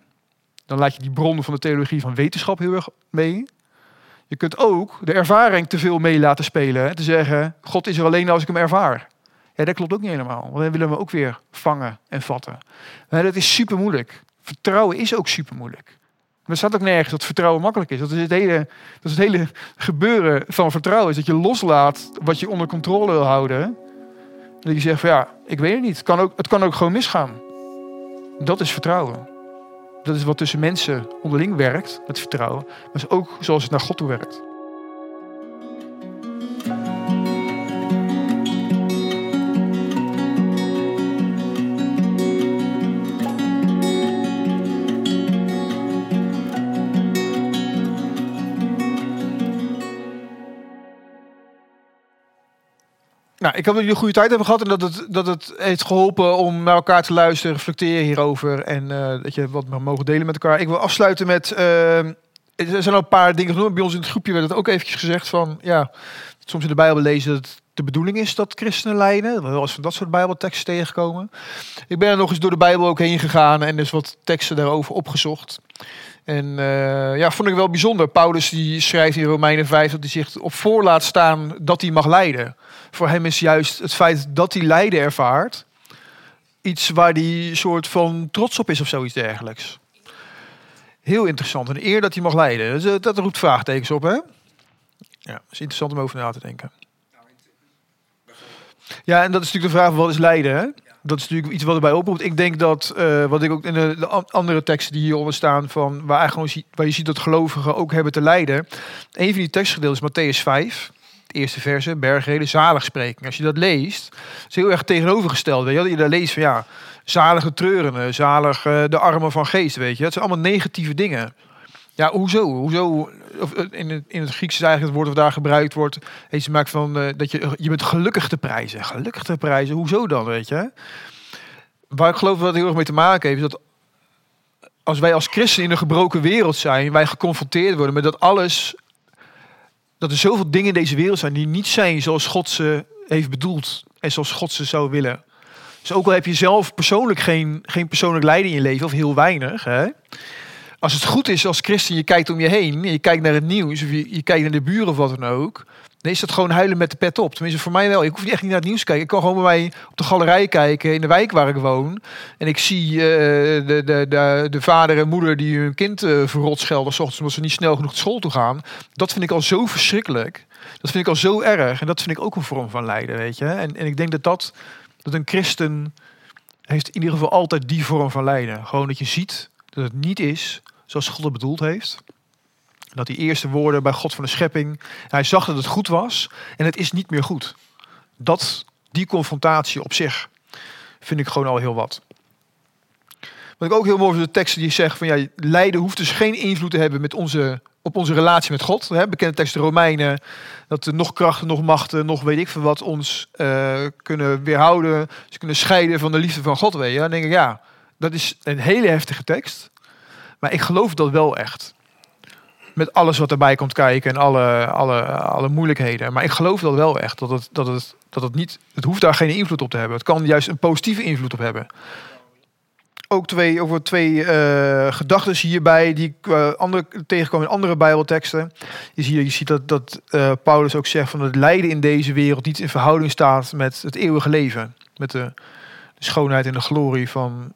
Dan laat je die bronnen van de theologie van wetenschap heel erg mee. Je kunt ook de ervaring te veel mee laten spelen. Hè? Te zeggen, God is er alleen als ik hem ervaar. Ja, dat klopt ook niet helemaal. Want dan willen we ook weer vangen en vatten. Maar dat is super moeilijk. Vertrouwen is ook super moeilijk. Er staat ook nergens dat vertrouwen makkelijk is. Dat is het hele, dat is het hele gebeuren van vertrouwen. Is dat je loslaat wat je onder controle wil houden. Dat je zegt van ja, ik weet het niet. Het kan ook, het kan ook gewoon misgaan. Dat is vertrouwen. Dat is wat tussen mensen onderling werkt, met vertrouwen. Maar is ook zoals het naar God toe werkt. Nou, ik hoop dat jullie een goede tijd hebben gehad en dat het, dat het heeft geholpen om naar elkaar te luisteren, reflecteren hierover en uh, dat je wat mogen delen met elkaar. Ik wil afsluiten met, uh, er zijn al een paar dingen genoemd. Bij ons in het groepje werd het ook eventjes gezegd van, ja, soms in de Bijbel lezen dat de bedoeling is dat christenen lijden. We wel eens van dat soort bijbelteksten tegengekomen. Ik ben er nog eens door de Bijbel ook heen gegaan en dus wat teksten daarover opgezocht. En uh, ja, vond ik wel bijzonder. Paulus die schrijft in Romeinen 5 dat hij zich op voor laat staan dat hij mag lijden. Voor hem is juist het feit dat hij lijden ervaart iets waar hij soort van trots op is of zoiets dergelijks. Heel interessant. Een eer dat hij mag lijden. Dus, uh, dat roept vraagtekens op, hè? Ja, is interessant om over na te denken. Ja, en dat is natuurlijk de vraag: wat is lijden? Hè? dat is natuurlijk iets wat erbij oproept. Ik denk dat, uh, wat ik ook in de, de, andere teksten die hieronder staan, van waar, eigenlijk waar je ziet dat gelovigen ook hebben te lijden. Een van die tekstgedeelten is Matthäus 5. Eerste verse, bergreden, zaligspreking. Als je dat leest, is heel erg tegenovergesteld. Weet je, dat je daar leest van ja, zalige treurende, zalig uh, de armen van geest, weet je. Het zijn allemaal negatieve dingen. Ja, hoezo? Hoezo? Of eh, in het, in het Grieks eigenlijk het woord dat daar gebruikt wordt. Heeft te maken van dat je, je bent gelukkig te prijzen. Gelukkig te prijzen. Hoezo dan, weet je? Waar ik geloof dat heel erg mee te maken heeft, is dat als wij als christen in een gebroken wereld zijn, wij geconfronteerd worden met dat alles, dat er zoveel dingen in deze wereld zijn die niet zijn zoals God ze heeft bedoeld en zoals God ze zou willen. Dus ook al heb je zelf persoonlijk geen, geen persoonlijk lijden in je leven, of heel weinig, hè? als het goed is als christen, je kijkt om je heen, je kijkt naar het nieuws, of je, je kijkt naar de buren of wat dan ook, dan is dat gewoon huilen met de pet op. Tenminste, voor mij wel. Ik hoef niet echt niet naar het nieuws te kijken. Ik kan gewoon bij mij op de galerij kijken in de wijk waar ik woon. En ik zie uh, de, de, de, de, vader en moeder die hun kind uh, verrot schelden, s ochtends omdat ze niet snel genoeg naar school toe gaan. Dat vind ik al zo verschrikkelijk. Dat vind ik al zo erg. En dat vind ik ook een vorm van lijden, weet je. En, en ik denk dat dat, dat een christen heeft in ieder geval altijd die vorm van lijden. Gewoon dat je ziet dat het niet is zoals God het bedoeld heeft. Dat die eerste woorden bij God van de schepping, hij zag dat het goed was en het is niet meer goed. Dat, die confrontatie op zich vind ik gewoon al heel wat. Wat ik ook heel mooi vind, de teksten die zeggen van ja, lijden hoeft dus geen invloed te hebben met onze, op onze relatie met God. Hè? Bekende teksten Romeinen, dat er nog krachten, nog machten, nog weet ik veel wat ons uh, kunnen weerhouden. Ze kunnen scheiden van de liefde van God. Weet je? Dan denk ik ja, dat is een hele heftige tekst. Maar ik geloof dat wel echt. Met alles wat erbij komt kijken en alle, alle, alle moeilijkheden. Maar ik geloof dat wel echt. Dat het, dat, het, dat het niet. Het hoeft daar geen invloed op te hebben. Het kan juist een positieve invloed op hebben. Ook twee, over twee uh, gedachten hierbij die ik uh, andere, tegenkom in andere Bijbelteksten. Je ziet, je ziet dat, dat uh, Paulus ook zegt van het lijden in deze wereld niet in verhouding staat met het eeuwige leven. Met de, de schoonheid en de glorie van,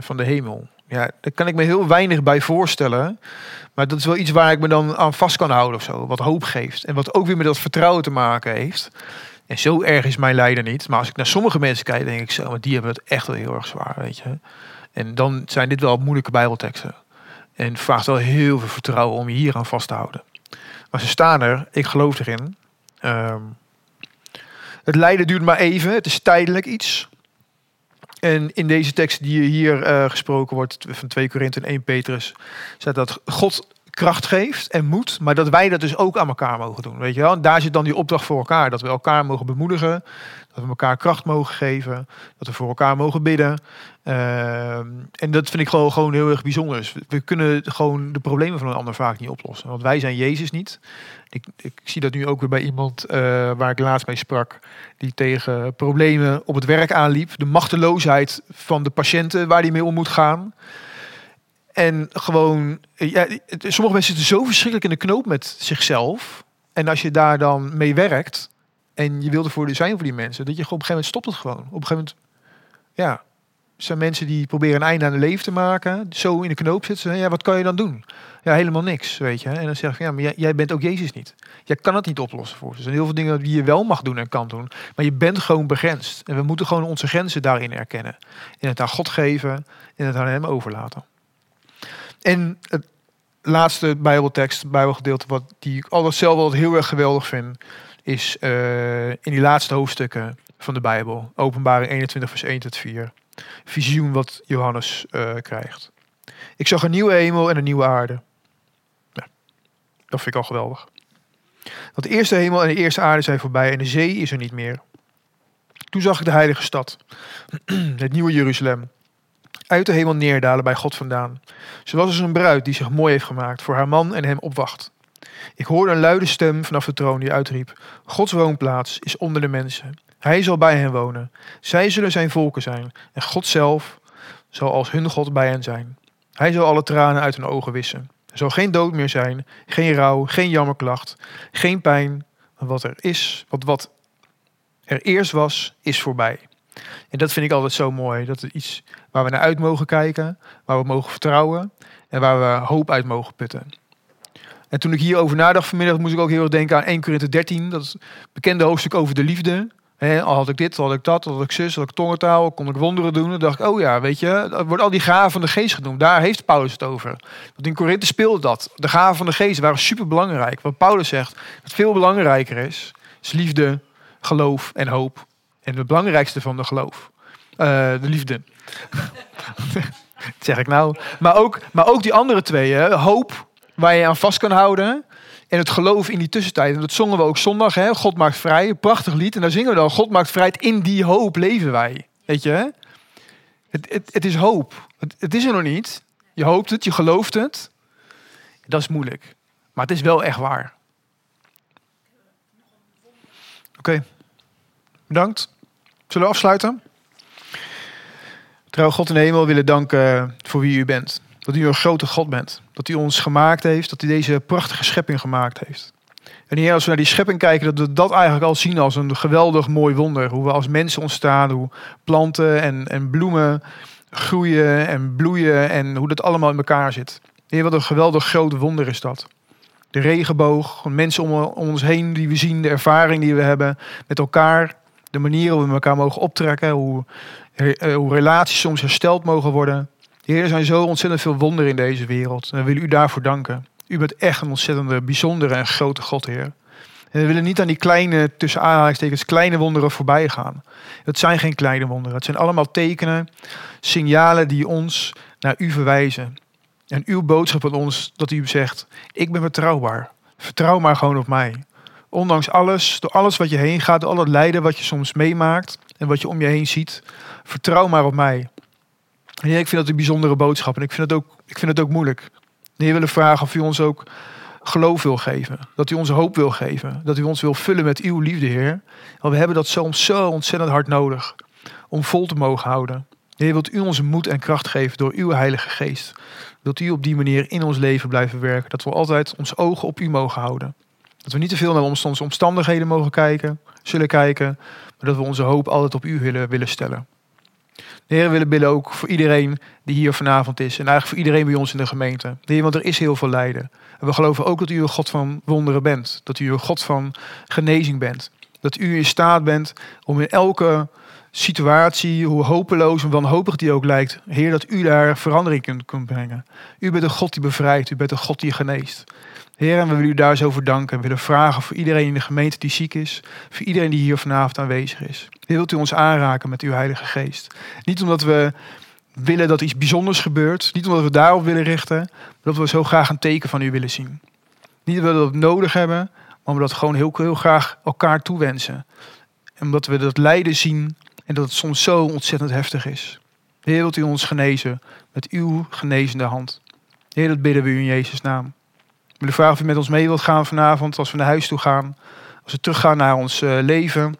van de hemel. Ja, daar kan ik me heel weinig bij voorstellen. Maar dat is wel iets waar ik me dan aan vast kan houden of zo. Wat hoop geeft. En wat ook weer met dat vertrouwen te maken heeft. En zo erg is mijn lijden niet. Maar als ik naar sommige mensen kijk, denk ik zo. Maar die hebben het echt wel heel erg zwaar, weet je. En dan zijn dit wel moeilijke bijbelteksten. En vraagt wel heel veel vertrouwen om je hier aan vast te houden. Maar ze staan er. Ik geloof erin. Um, het lijden duurt maar even. Het is tijdelijk iets. En in deze tekst die hier uh, gesproken wordt, van 2 Korinthe en 1 Petrus, staat dat God kracht geeft en moed, maar dat wij dat dus ook aan elkaar mogen doen. Weet je wel? En daar zit dan die opdracht voor elkaar, dat we elkaar mogen bemoedigen, dat we elkaar kracht mogen geven, dat we voor elkaar mogen bidden. Uh, en dat vind ik gewoon, gewoon heel erg bijzonder. Dus we kunnen gewoon de problemen van een ander vaak niet oplossen, want wij zijn Jezus niet. Ik, ik zie dat nu ook weer bij iemand uh, waar ik laatst mee sprak, die tegen problemen op het werk aanliep, de machteloosheid van de patiënten waar die mee om moet gaan. En gewoon, ja, sommige mensen zitten zo verschrikkelijk in de knoop met zichzelf. En als je daar dan mee werkt en je wilt ervoor zijn voor die mensen, dat je gewoon op een gegeven moment stopt het gewoon. Op een gegeven moment, ja, zijn mensen die proberen een einde aan hun leven te maken, zo in de knoop zitten. Ja, wat kan je dan doen? Ja, helemaal niks, weet je. En dan zeg je, ja, maar jij, jij bent ook Jezus niet. Jij kan het niet oplossen voor ze. Er zijn heel veel dingen die je wel mag doen en kan doen, maar je bent gewoon begrensd. En we moeten gewoon onze grenzen daarin erkennen. En het aan God geven en het aan Hem overlaten. En het laatste Bijbeltekst, Bijbelgedeelte, wat die ik altijd zelf wel heel erg geweldig vind, is uh, in die laatste hoofdstukken van de Bijbel. Openbaring 21, vers 1 tot 4. Visioen wat Johannes uh, krijgt. Ik zag een nieuwe hemel en een nieuwe aarde. Dat vind ik al geweldig. Want de eerste hemel en de eerste aarde zijn voorbij en de zee is er niet meer. Toen zag ik de heilige stad, het nieuwe Jeruzalem, uit de hemel neerdalen bij God vandaan. Ze was als een bruid die zich mooi heeft gemaakt voor haar man en hem opwacht. Ik hoorde een luide stem vanaf de troon die uitriep: Gods woonplaats is onder de mensen. Hij zal bij hen wonen. Zij zullen zijn volken zijn. En God zelf zal als hun God bij hen zijn. Hij zal alle tranen uit hun ogen wissen. Er zal geen dood meer zijn, geen rouw, geen jammerklacht, geen pijn. Wat er is, wat, wat er eerst was, is voorbij. En dat vind ik altijd zo mooi. Dat is iets waar we naar uit mogen kijken, waar we mogen vertrouwen en waar we hoop uit mogen putten. En toen ik hierover nadacht vanmiddag, moest ik ook heel erg denken aan 1 Korinthe 13. Dat is het bekende hoofdstuk over de liefde. al had ik dit, had ik dat, had ik zus, had ik tongentaal, kon ik wonderen doen. Dan dacht ik, oh ja, weet je, dat wordt al die gaven van de geest genoemd. Daar heeft Paulus het over. Want in Korinthe speelde dat. De gaven van de geest waren super belangrijk. Wat Paulus zegt, wat veel belangrijker is, is liefde, geloof en hoop. En het belangrijkste van de geloof, uh, de liefde. zeg ik nou. Maar ook, maar ook die andere twee, hoop, waar je aan vast kan houden. En het geloof in die tussentijd. En dat zongen we ook zondag. Hè? God maakt vrij. Prachtig lied. En daar zingen we dan. God maakt vrij. In die hoop leven wij. Weet je? Het, het, het is hoop. Het, het, is er nog niet. je hoopt het, je gelooft het. Dat is moeilijk. Maar het is wel echt waar. Oké, bedankt. Zullen we afsluiten? Trouw God in de hemel willen danken voor wie u bent. Dat u een grote God bent. Dat u ons gemaakt heeft. Dat u deze prachtige schepping gemaakt heeft. En hier, als we naar die schepping kijken, dat we dat eigenlijk al zien als een geweldig mooi wonder. Hoe we als mensen ontstaan, hoe planten en, en bloemen groeien en bloeien en hoe dat allemaal in elkaar zit. Heer, wat een geweldig groot wonder is dat. De regenboog, mensen om, ons heen die we zien, de ervaring die we hebben met elkaar, de manier hoe we elkaar mogen optrekken, hoe, eh, hoe relaties soms hersteld mogen worden. Heer, er zijn zo ontzettend veel wonderen in deze wereld. En we willen u daarvoor danken. U bent echt een ontzettende, bijzondere en grote God, Heer. En we willen niet aan die kleine, tussen aanhalingstekens, kleine wonderen voorbij gaan. Het zijn geen kleine wonderen. Het zijn allemaal tekenen, signalen die ons naar u verwijzen. En uw boodschap aan ons, dat u zegt, ik ben betrouwbaar. Vertrouw maar gewoon op mij. Ondanks alles, door alles wat je heen gaat, door al het lijden wat je soms meemaakt en wat je om je heen ziet, vertrouw maar op mij. En ik vind dat een bijzondere boodschap en ik vind het ook, ik vind het ook moeilijk. De Heer willen vragen of u ons ook geloof wil geven. Dat u ons hoop wil geven. Dat u ons wil vullen met uw liefde, Heer. Want we hebben dat soms zo ontzettend hard nodig. Om vol te mogen houden. Heer, wilt u onze moed en kracht geven door uw Heilige Geest. Dat u op die manier in ons leven blijven werken. Dat we altijd onze ogen op u mogen houden. Dat we niet te veel naar onze omstandigheden mogen kijken, zullen kijken. Maar dat we onze hoop altijd op u willen, willen stellen. De Heer willen bidden ook voor iedereen die hier vanavond is. En eigenlijk voor iedereen bij ons in de gemeente. Heer, want er is heel veel lijden. En we geloven ook dat u een God van wonderen bent. Dat u een God van genezing bent. Dat u in staat bent om in elke situatie, hoe hopeloos en wanhopig die ook lijkt, Heer, dat u daar verandering kunt, kunt brengen. U bent een God die bevrijdt, u bent een God die geneest. Heer, en we willen u daar zo voor danken. We willen vragen voor iedereen in de gemeente die ziek is. Voor iedereen die hier vanavond aanwezig is. Heer, wilt u ons aanraken met uw Heilige Geest. Niet omdat we willen dat iets bijzonders gebeurt. Niet omdat we daarop willen richten. Maar dat we zo graag een teken van u willen zien. Niet dat we dat nodig hebben. Maar we dat gewoon heel, heel graag elkaar toewensen. En omdat we dat lijden zien. En dat het soms zo ontzettend heftig is. Heer, wilt u ons genezen met uw genezende hand. Heer, dat bidden we u in Jezus' naam. Ik wil vragen of u met ons mee wilt gaan vanavond als we naar huis toe gaan. Als we teruggaan naar ons eh, leven.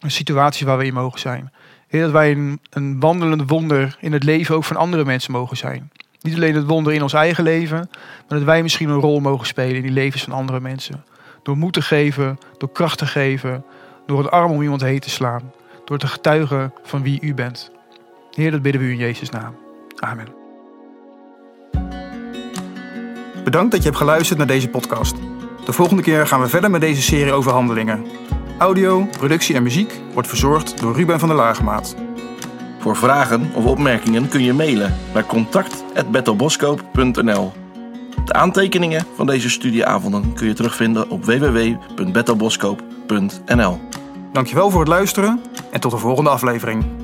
Een situatie waar we in mogen zijn. Heer, dat wij een, een wandelend wonder in het leven ook van andere mensen mogen zijn. Niet alleen het wonder in ons eigen leven, maar dat wij misschien een rol mogen spelen in die levens van andere mensen. Door moed te geven, door kracht te geven, door een arm om iemand heen te slaan. Door te getuigen van wie u bent. Heer, dat bidden we u in Jezus' naam. Amen. Bedankt dat je hebt geluisterd naar deze podcast. De volgende keer gaan we verder met deze serie over handelingen. Audio, productie en muziek wordt verzorgd door Ruben van der Lagemaat. Voor vragen of opmerkingen kun je mailen naar contact.bettelboskoop.nl De aantekeningen van deze studieavonden kun je terugvinden op www.bettelboskoop.nl Dankjewel voor het luisteren en tot de volgende aflevering.